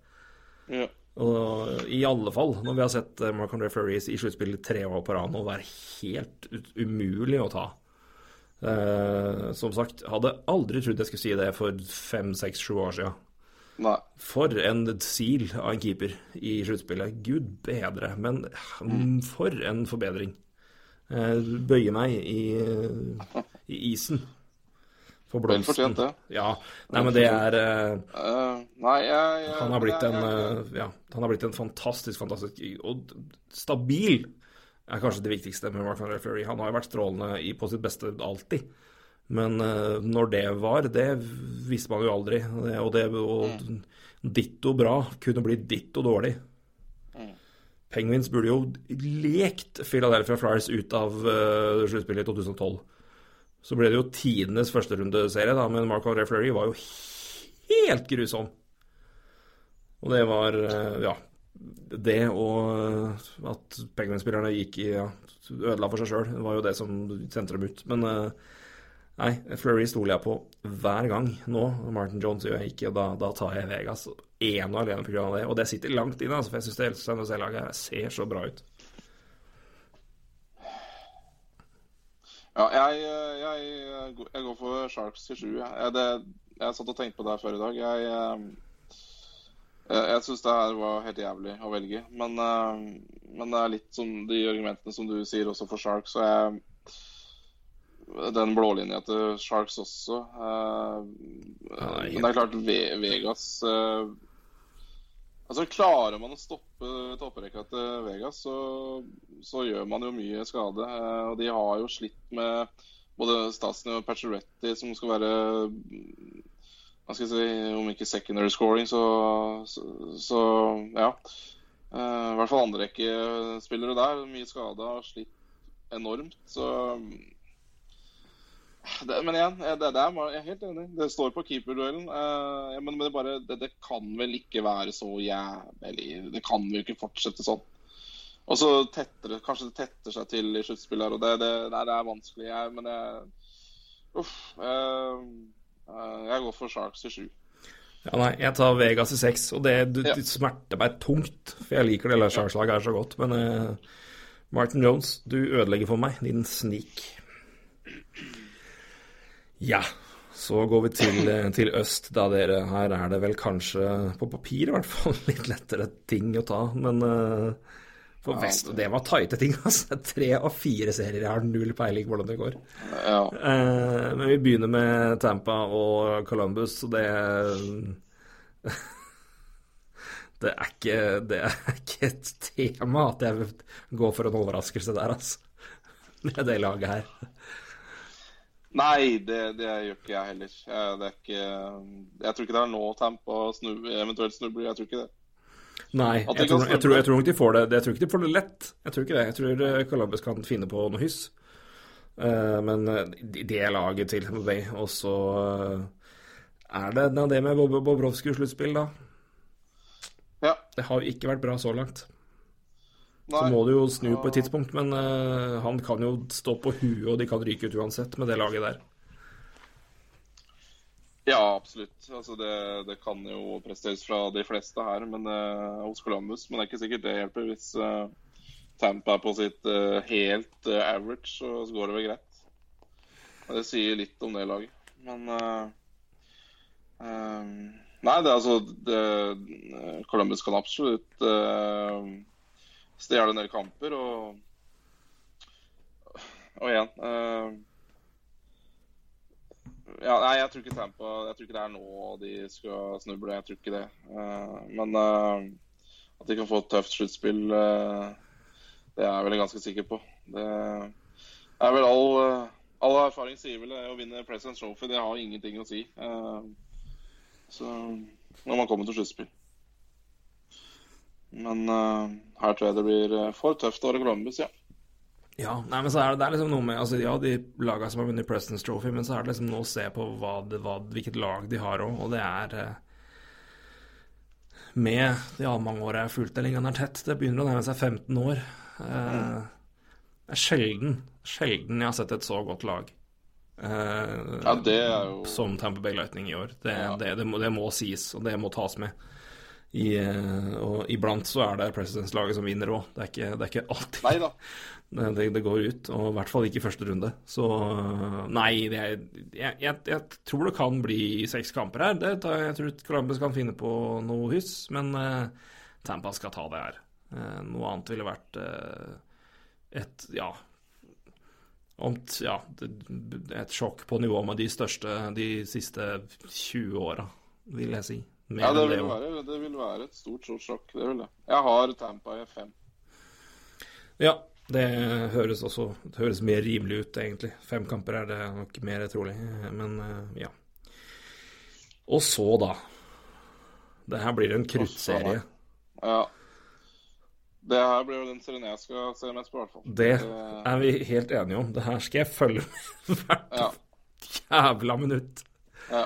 ja. Og I alle fall når vi har sett eh, Mark André Fleury i sluttspillet tre år på rad nå være helt umulig å ta. Eh, som sagt, hadde aldri trodd jeg skulle si det for fem, seks, sju år siden. Nei. For en sil av en keeper i sluttspillet. Gud bedre, men mm, for en forbedring. Bøye meg i, i isen. For Vel blomsten. fortjent, det. Ja. Nei, men det er eh, Eh, nei, jeg, jeg han har blitt jeg- en eh, Ja, han har blitt en fantastisk, fantastisk Og stabil er kanskje det viktigste med Mark Van Fleury. Han har jo vært strålende på sitt beste alltid. Men eh, når det var, det visste man jo aldri. Og det og ditto bra kunne bli ditto dårlig. Penguins burde jo lekt Philadelphia Flyers ut av uh, sluttspillet i 2012. Så ble det jo tidenes førsterundeserie, da, men Mark André Fleury var jo helt grusom. Og det var uh, Ja. Det og at Penguins-spillerne gikk i ja, ødela for seg sjøl, var jo det som sendte dem ut. Men eh, nei, Fleury stoler jeg på hver gang nå. Martin Jones gjør jeg ikke, og da, da tar jeg Vegas ene og alene pga. det. Og det sitter langt inne, altså, for jeg syns det San Jose-laget ser så bra ut. Ja, jeg, jeg, jeg, går for Sharks til sju. Jeg, det- jeg satt og tenkte på det her før i dag. Jeg, eh, jeg, jeg syns det her var helt jævlig å velge. Men, eh, men det er litt som de argumentene som du sier også for Sharks. Så jeg den blålinja til Sharks også. Ja, er men det er klart, Ve Vegas uh, Altså, Klarer man å stoppe topprekka til Vegas, så, så gjør man jo mye skade. Uh, og de har jo slitt med både Stasny og Pacioretti, som skal være hva skal jeg si, Om ikke secondary scoring, så, så, så ja. I hvert fall andrerekkespillere der. Mye skada og slitt enormt. Så det, Men igjen, det, det er, jeg er helt enig. Det står på keeperduellen. Uh, men det, bare, det, det, kan vel ikke være så jævlig Det kan jo ikke fortsette sånn. Og så tetter det Kanskje det tetter seg til i sluttspillet her, og det, det, nei, det er vanskelig. Jeg, men jeg Uff. Uh, jeg går for Sharks i sju. Ja, nei, jeg tar Vegas i seks, og det, det, Ja. smerter meg tungt. For jeg liker det lille Sharks-laget her så godt. Men Martin Jones, du ødelegger for meg, din snik. Ja, så går vi til, eh, til øst, da dere. Her er det vel kanskje, på papir i hvert fall, litt lettere ting å ta. Men uh, for vest, det var tighte ting, altså. Tre av fire serier. Jeg har null peiling hvordan det går. Ja. Uh, men vi begynner med Tampa og Columbus, og det Det er ikke, det er ikke et tema at jeg går for en overraskelse der, altså. Med det laget her. Nei, det, det gjør ikke jeg heller. Jeg, det er ikke, jeg tror ikke det er nå å snu, eventuelt snubler. Jeg tror ikke det. Nei, de jeg kan tror, jeg, tror, jeg tror nok de får det Jeg tror ikke de får det lett. Jeg tror ikke det. Jeg tror eh, Columbus kan finne på noe hyss. Eh, men eh, det er laget til Bay. Og så eh, er det det med Bobrovskij i sluttspill, da. Ja. Det har jo ikke vært bra så langt. Nei. Så må du jo snu på et tidspunkt, men uh, han kan jo stå på huet, og de kan ryke ut uansett med det laget der. Ja, absolutt. Altså, det, det kan jo presteres fra de fleste her men, uh, hos Columbus. Men det er ikke sikkert det hjelper. Hvis uh, Tampa er på sitt uh, helt average, så, så går det vel greit. Og Det sier litt om det laget. Men Nei, det er altså det, Columbus kan absolutt stjele en del kamper, og Og igjen uh, ja, nei, jeg tror ikke Tampa Jeg tror ikke det er nå de skal snuble. Jeg tror ikke det. Uh, men uh, at de kan få et tøft sluttspill, det er jeg vel ganske sikker på. Det er vel all, all erfaring sier vel det å vinne President's Trophy. Det har ingenting å si. Så når man kommer til sluttspill. Men uh, her tror jeg det blir eh, for tøft å være Columbus, ja. Ja, nei, men så er det, det er liksom noe med altså, Ja, de laga som har vunnet Preston's Trophy, men så er det liksom noe å se på hva det, hva, hvilket lag de har òg, og det er eh, Med de mange åra jeg har fulgt den ligaen her tett, det begynner å nærme seg 15 år. Eh, det er sjelden, sjelden jeg har sett et så godt lag. eh, Ja, det er jo som Tampa Bay Lightning i år. Det, Ja. det, det, må, det må sies, og det må tas med. I, eh, og iblant så er det Presidents-laget som vinner òg. Det, det er ikke alltid det, det, går ut, og i hvert fall ikke i første runde. Så nei, det jeg, jeg, jeg tror det kan bli seks kamper her. Det, jeg tror Columbus kan finne på noe hyss, men uh, Tampa skal ta det her. Uh, noe annet ville vært uh, et ja, omt, ja et sjokk på nivå med de største de siste 20 åra, vil jeg si. Ja, det vil, være, det vil være et stort, stort sjokk. Det vil det. Jeg har Tampa i fem. Ja, det høres også det høres mer rimelig ut, egentlig. Fem kamper er det nok mer trolig, men eh, ja. Og så, da. Det her blir en kruttserie. Ja. Det her blir jo den serien jeg skal se mest på, i hvert fall. Det er vi helt enige om. Det her skal jeg følge med hvert Ja. jævla minutt. ja.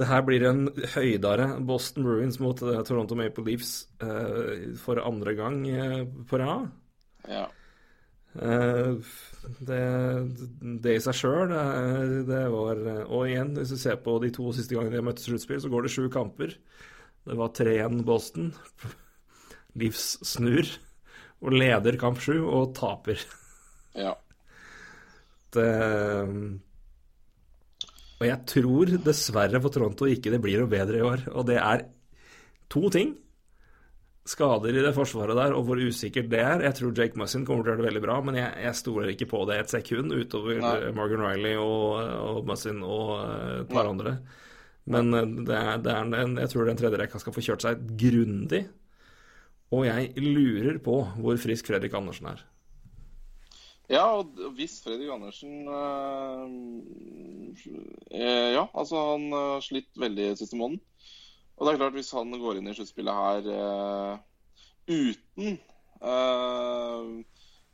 Det her blir en høydare. Boston Bruins mot eh, Toronto Maple Leafs uh, for andre gang uh, på rad. ja. Uh, det, det i seg sjøl, det, det var Og igjen, hvis du ser på de to siste gangene de har møtt sluttspill, så går det sju kamper. Det var 3-1 Boston. Leafs snur og leder kamp sju og taper. ja. Det, og jeg tror dessverre for Toronto ikke det blir noe bedre i år. Og det er to ting. skader i det forsvaret der, og hvor usikkert det er. Jeg tror Jake Mussin kommer til å gjøre det veldig bra, men jeg, jeg stoler ikke på det et sekund utover Nei. Morgan Riley og, og Mussin og eh, et par andre. Men eh, det er, det er en, jeg tror den tredje rekka skal få kjørt seg grundig. Og jeg lurer på hvor frisk Fredrik Andersen er. Ja, og hvis Fredrik Andersen eh, eh, Ja, altså han har slitt veldig siste måneden. Og det er klart, hvis han går inn i sluttspillet her eh, uten eh,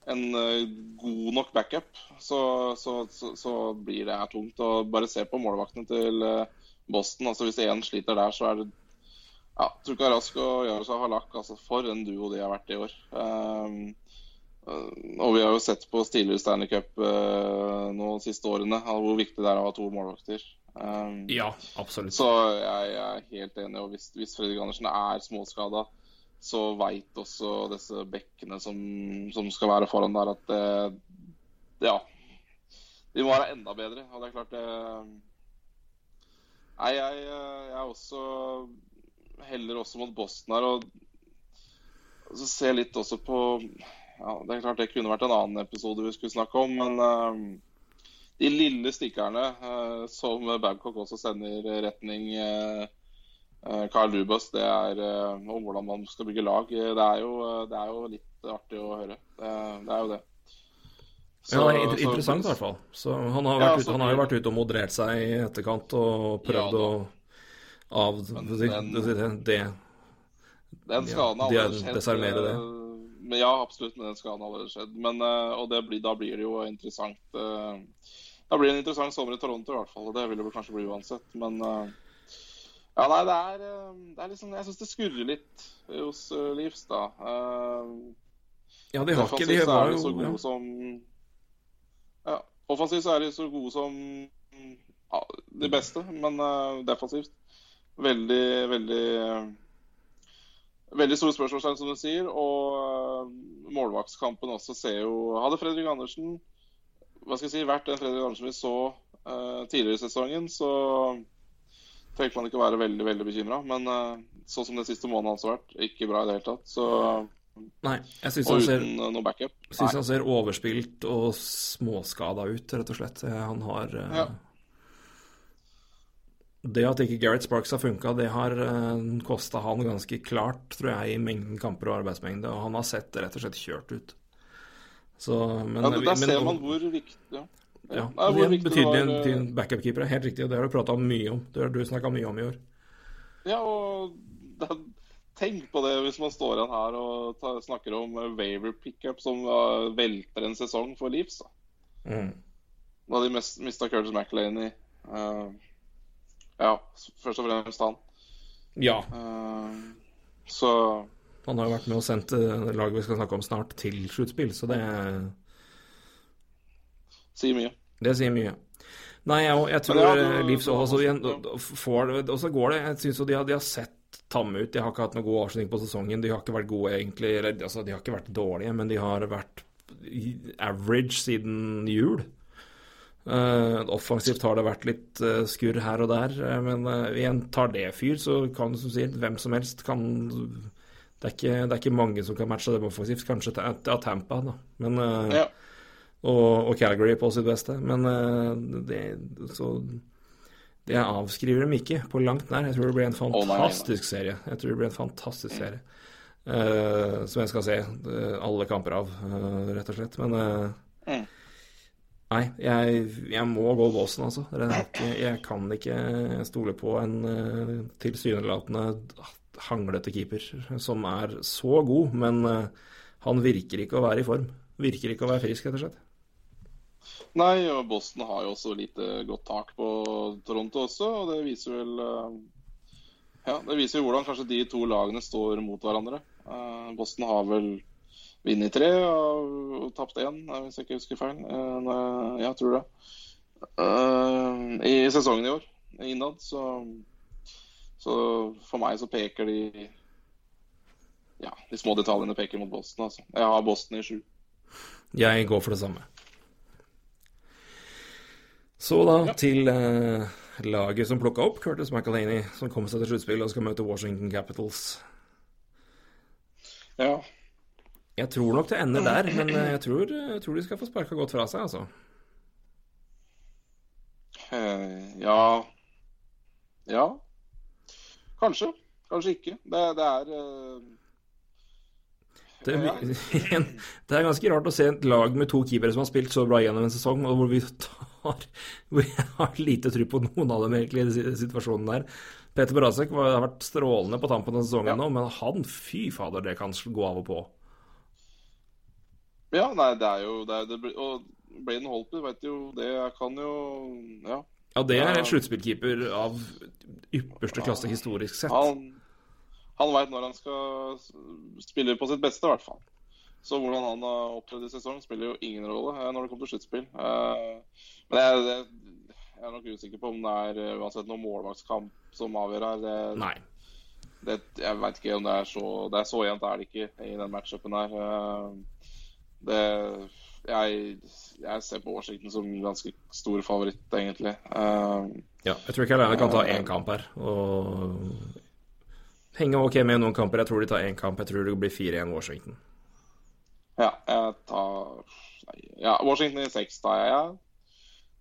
en eh, god nok backup, så, så, så, så blir det her tungt. Og bare se på målvaktene til eh, Boston. altså Hvis én sliter der, så er det ja, Truka Rask og Jaroslav Halak, altså for en duo de har vært i år. Uh, og vi har jo sett på Steelers Stanley Cup uh, nå de siste årene hvor viktig det er å ha to målvakter. Um, Ja, absolutt. så jeg, jeg er helt enig. og Hvis, hvis Fredrik Andersen er småskada, så veit også disse bekkene som, som skal være foran der, at det Ja. De må være enda bedre. Og det er klart det Nei, jeg, jeg er også heller også mot Boston her. Og så ser jeg litt også på ja, Det er klart det kunne vært en annen episode vi skulle snakke om, men uh, de lille stikkerne uh, som Babcock også sender retning uh, eh, Carl Lubas det er om hvordan man skal bygge lag. Det er jo, det er jo litt artig å høre. Det, det er jo det. Ja, det er interessant så- i hvert fall. Så han har, vært ja, så han har jo vært ute og moderert seg i etterkant og prøvd Ja, å av Men det, den- det, det, Den skaden har aldri skjedd. desarmere det. Men ja, absolutt. Men den skaden har allerede skjedd. Men, eh, og det blir, da blir det jo interessant. eh, Da blir det en interessant sommer i Toronto i hvert fall. Og det vil det kanskje bli uansett. Men eh, ja, nei, det er, det er liksom Jeg syns det skurrer litt hos Leafs, da. Ja, de har ikke De så var de så gode ja. som Ja, offensivt så er de så gode som ja, de beste, men defensivt veldig, veldig Veldig store spørsmålstegn, som du sier. Og uh, målvaktskampen også ser jo Hadde Fredrik Andersen hva skal jeg si, vært den Fredrik Andersen vi så uh, tidligere i sesongen, så tenker man ikke å være veldig veldig bekymra. Men uh, sånn som den siste måneden har vært, ikke bra i det hele tatt. Så, Nei, jeg syns han ser noe backup. Syns han ser overspilt og småskada ut, rett og slett. Eh, Han har uh, Ja. Det at ikke Gareth Sparks har funka, det har uh, kosta han ganske klart, tror jeg, i mengden kamper og arbeidsmengde. Og han har sett rett og slett kjørt ut. Så, men, Ja, der men- ser man hvor viktig ja. ja, Nei, hvor det viktig det betydelig var, eh, en backup-keeper. er Helt riktig, og det har du prata mye om. Det har du snakka mye om i år. Ja, og da, tenk på det hvis man står igjen her og ta, snakker om Waver waiver pickup som uh, velter en sesong for Leafs. Da, Mm. da de mista Curtis McLean i uh, Ja, først og fremst han. Ja. Uh, så Han har jo vært med og sendt eh, laget vi skal snakke om snart, til sluttspill, så det sier mye. Det sier mye. Nei, jeg, jeg tror ja, Leafs du også igjen får Og så går det Jeg syns jo de har, de har sett tamme ut. De har ikke hatt noen god avslutning på sesongen. De har ikke vært gode, egentlig. Eller, altså, de har ikke vært dårlige, men de har vært average siden jul. Eh, offensivt har det vært litt uh, skurr her og der, uh, men igjen, tar det fyr, så kan som sier, hvem som helst kan det er, ikke, det er ikke mange som kan matche dem offensivt. Kanskje ta Tampa, da. Men Ja. og, og Calgary på sitt beste. Men det, så det avskriver dem ikke på langt nær. Jeg tror det blir en fantastisk serie. Jeg tror det blir en fantastisk serie. Eh, som jeg skal se alle kamper av, rett og slett. Men Mm. Nei, jeg, jeg må gå båsen, altså. Ikke, jeg kan ikke stole på en uh, tilsynelatende hanglete keeper som er så god, men eh, han virker ikke å være i form. Virker ikke å være frisk, rett og slett. Nei, og Boston har jo også lite godt tak på Toronto også, og det viser vel uh, Ja, det viser jo hvordan kanskje de to lagene står mot hverandre. Boston har vel vunnet tre og, og tapt én, eh, hvis jeg ikke husker feil. Uh, når- jeg tror det. Uh, I sesongen i år, innad, så Så for meg så peker de Ja, de små detaljene peker mot Boston, altså. Jeg har Boston i sju. Jeg går for det samme. Så da Ja. til uh, laget som plukka opp Curtis McAlaney, som kommer seg til sluttspill og skal møte Washington Capitals. Ja. Jeg tror nok det ender der, men eh, jeg tror, jeg tror de skal få sparka godt fra seg, altså. Eh, ja Ja. Kanskje. Kanskje ikke. Det, det er eh, Det, det er ganske rart å se et lag med to keepere som har spilt så bra gjennom en sesong, og hvor vi tar hvor jeg har lite tro på noen av dem egentlig i situasjonen der. Peter Brasek har vært strålende på tampen av sesongen Ja. nå, men han, fy fader, det kan gå av og på. Ja, nei, det er jo det er, det, blir- Og Braden Holtby vet jo det jeg kan jo Ja. Ja, det er en sluttspillkeeper av ypperste klasse historisk sett. Han, han veit når han skal spille på sitt beste, i hvert fall. Så hvordan han har opptrådt i sesong, spiller jo ingen rolle eh, når det kommer til sluttspill. Eh, Men jeg, jeg, jeg er nok usikker på om det er eh, uansett noen målvaktskamp som avgjør her. Det, Nei. det, jeg veit ikke om det er så Det er så jevnt er det ikke i den matchupen her. Eh, Det jeg, jeg ser på Washington som ganske stor favoritt, egentlig. Uh, Ja, jeg tror ikke jeg kan ta én kamp her. Og henge ok med noen kamper. Jeg tror de tar én kamp. Jeg tror det blir 4-1 Washington. Ja, jeg tar Ja, Washington i seks tar jeg. Ja.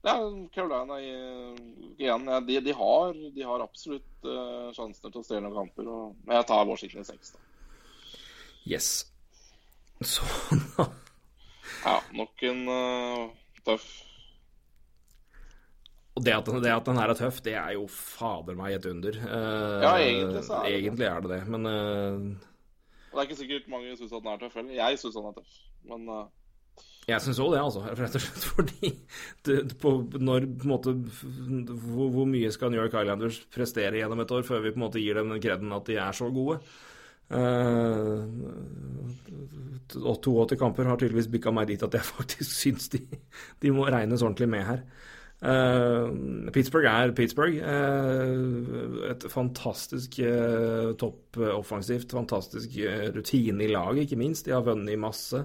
Det er Carolina igjen. Ja, de, de, har, de har absolutt uh, sjansene til å stjele noen kamper. Og, men jeg tar Washington i seks, da. Yes. Sånn, da Ja, nok en uh, tøff Og det at, det at den her er tøff, det er jo fader meg et under. Uh, Ja, egentlig så er det det. Egentlig er det det, men uh, det er ikke sikkert mange syns at den er tøff heller. Jeg syns den er tøff. Men jeg syns òg det, altså. Rett og slett fordi det, på, når på måte hvor, hvor mye skal New York Islanders prestere gjennom et år før vi på en måte gir dem den kreden at de er så gode? Uh, 82 kamper har tydeligvis bikka meg dit at jeg faktisk syns de, de må regnes ordentlig med her. Uh, Pittsburgh er Pittsburgh. Uh, et fantastisk uh, topp eh, offensivt, fantastisk eh, rutine i laget, ikke minst. De har vunnet masse.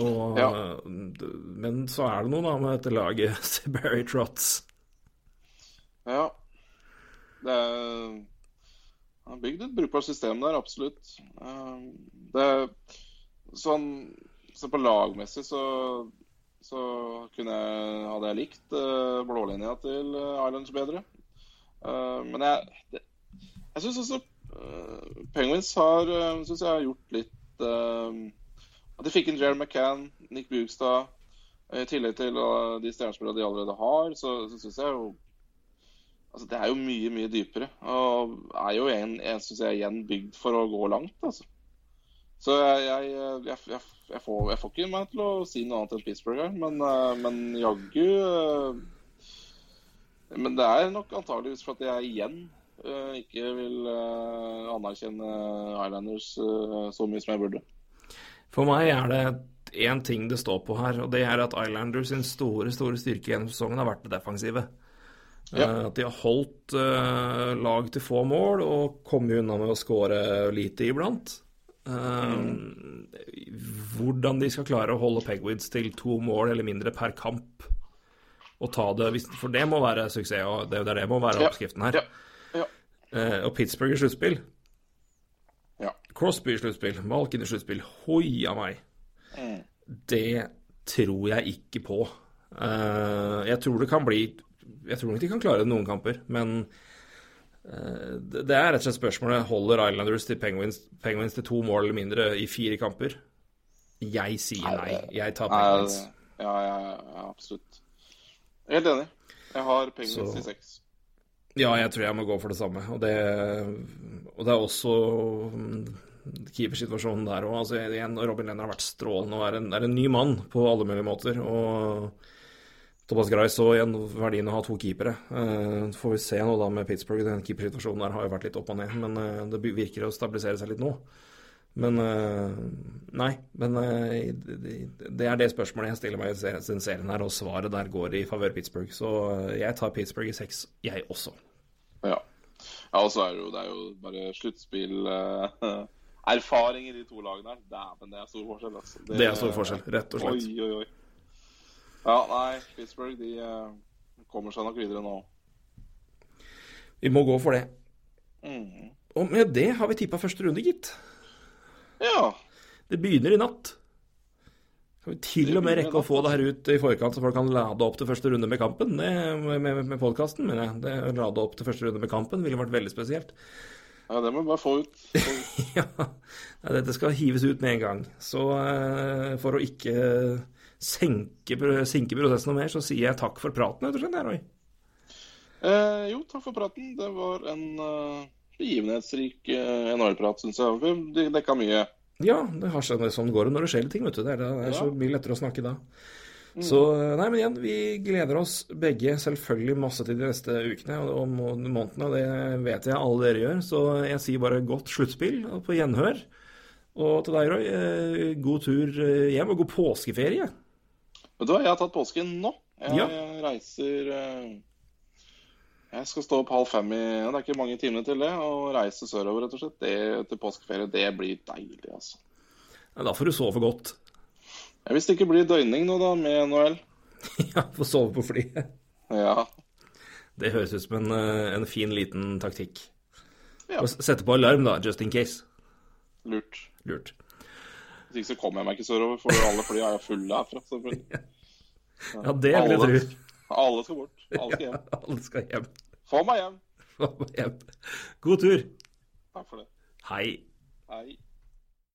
Og, Ja. eh, men så er det noe da med dette laget, Seberry Trots. ja. Det er bygd et brukbart system der, absolutt. Eh, det Sånn Så på lagmessig så så kunne hadde jeg likt uh, blålinja til eh, Islands bedre. Eh, men jeg det, Jeg syns også eh, Penguins har synes jeg har gjort litt eh, At de fikk inn Jerry McCann, Nick Bugstad I tillegg til de stjernespillerne de allerede har, så, så syns jeg jo Altså, det er jo mye, mye dypere. Og er jo en, en synes jeg, igjen bygd for å gå langt, altså. Så jeg, jeg, jeg, jeg, jeg, får, får ikke meg til å si noe annet enn Pittsburgh her, men, eh, men jaggu eh, Men det er nok antageligvis for at jeg igjen eh, ikke vil anerkjenne Islanders så mye som jeg burde. For meg er det én ting det står på her, og det er at Islanders sin store store styrke gjennom sesongen har vært det defensive. Ja. Eh, At de har holdt eh, lag til få mål og kommet unna med å skåre lite iblant. Mm. Hvordan de skal klare å holde Pegwids til to mål eller mindre per kamp og ta det, for det må være suksess, og det, det må være oppskriften her. Ja. Ja. Og Pittsburgh i sluttspill. Ja. Crosby i sluttspill, Malkin i sluttspill. Hoia meg. Mm. Det tror jeg ikke på. Uh, jeg tror det kan bli Jeg tror nok de kan klare det noen kamper, men eh, det er rett og slett spørsmålet holder Islanders til Penguins, Penguins til to mål eller mindre i fire kamper. Jeg sier nei. Jeg tar Penguins. ja, ja, ja, absolutt. Helt enig. Jeg har Penguins Så- i seks. Ja, jeg tror jeg må gå for det samme. Og det, og det er også mm, keepersituasjonen der òg. Altså, igjen, Robin Lenner har vært strålende og er en, er en ny mann på alle mulige måter. Og Thomas Gray så igjen verdien av å ha to keepere. Uh, får vi se nå da med Pittsburgh. Den keepersituasjonen der har jo vært litt opp og ned, men uh, det virker å stabilisere seg litt nå. Men uh, Nei. Men det, det er det spørsmålet jeg stiller meg i den serien her, og svaret der går i favør Pittsburgh. Så jeg tar Pittsburgh i seks, jeg også. Ja. ja, og så er det jo, det er jo bare sluttspill erfaringer Erfaring i de to lagene her. Dæven, det er stor forskjell. Altså. Det er stor forskjell, rett og slett. Oi, oi, oi. Ja, nei, Pittsburgh de eh, kommer seg nok videre nå. Vi må gå for det. Mm. Og med det har vi tippa første runde, gitt. Ja. Det begynner i natt. Kan vi til og med rekke å få det her ut i forkant, så folk kan lade opp til første runde med kampen? Det, med med, med podkasten, mener jeg. Det, lade opp til første runde med kampen ville vært veldig spesielt. ja, det må vi bare få ut. Få ut. Ja, dette skal hives ut med en gang. Så eh, for å ikke senke, sinke prosessen noe mer, så sier jeg takk for praten, rett og slett, Roy. Eh, jo, takk for praten. Det var en uh, begivenhetsrik uh, NHL-prat, syns jeg. Vi dekka mye. Ja, det har seg, sånn går det når det skjer ting, vet du. Det er, det er så mye lettere å snakke da. Så nei, men igjen, vi gleder oss begge selvfølgelig masse til de neste ukene og, og månedene, det vet jeg alle dere gjør. Så jeg sier bare godt sluttspill på gjenhør. Og til deg, Roy, eh, god tur eh, hjem og god påskeferie. Vet du hva, jeg har tatt påsken nå. Jeg Ja. reiser eh, Jeg skal stå opp halv fem i Det er ikke mange timene til det. Og reise sørover, rett og slett. Det til påskeferie, det blir deilig, altså. Ja, da får du sove godt. Ja, Hvis det ikke blir døgning nå, da, med NHL. Ja, få sove på flyet. Ja. Det høres ut som en, eh, en fin liten taktikk. Ja. Sette på alarm, da, just in case. Lurt. Lurt. Hvis ikke så kommer jeg meg ikke sørover, for alle fly er fulle herfra. selvfølgelig. Ja, det vil jeg tro. alle skal bort. Alle skal hjem. Alle skal hjem. Få meg hjem. Få meg hjem. God tur. Takk for det. Hei. Hei.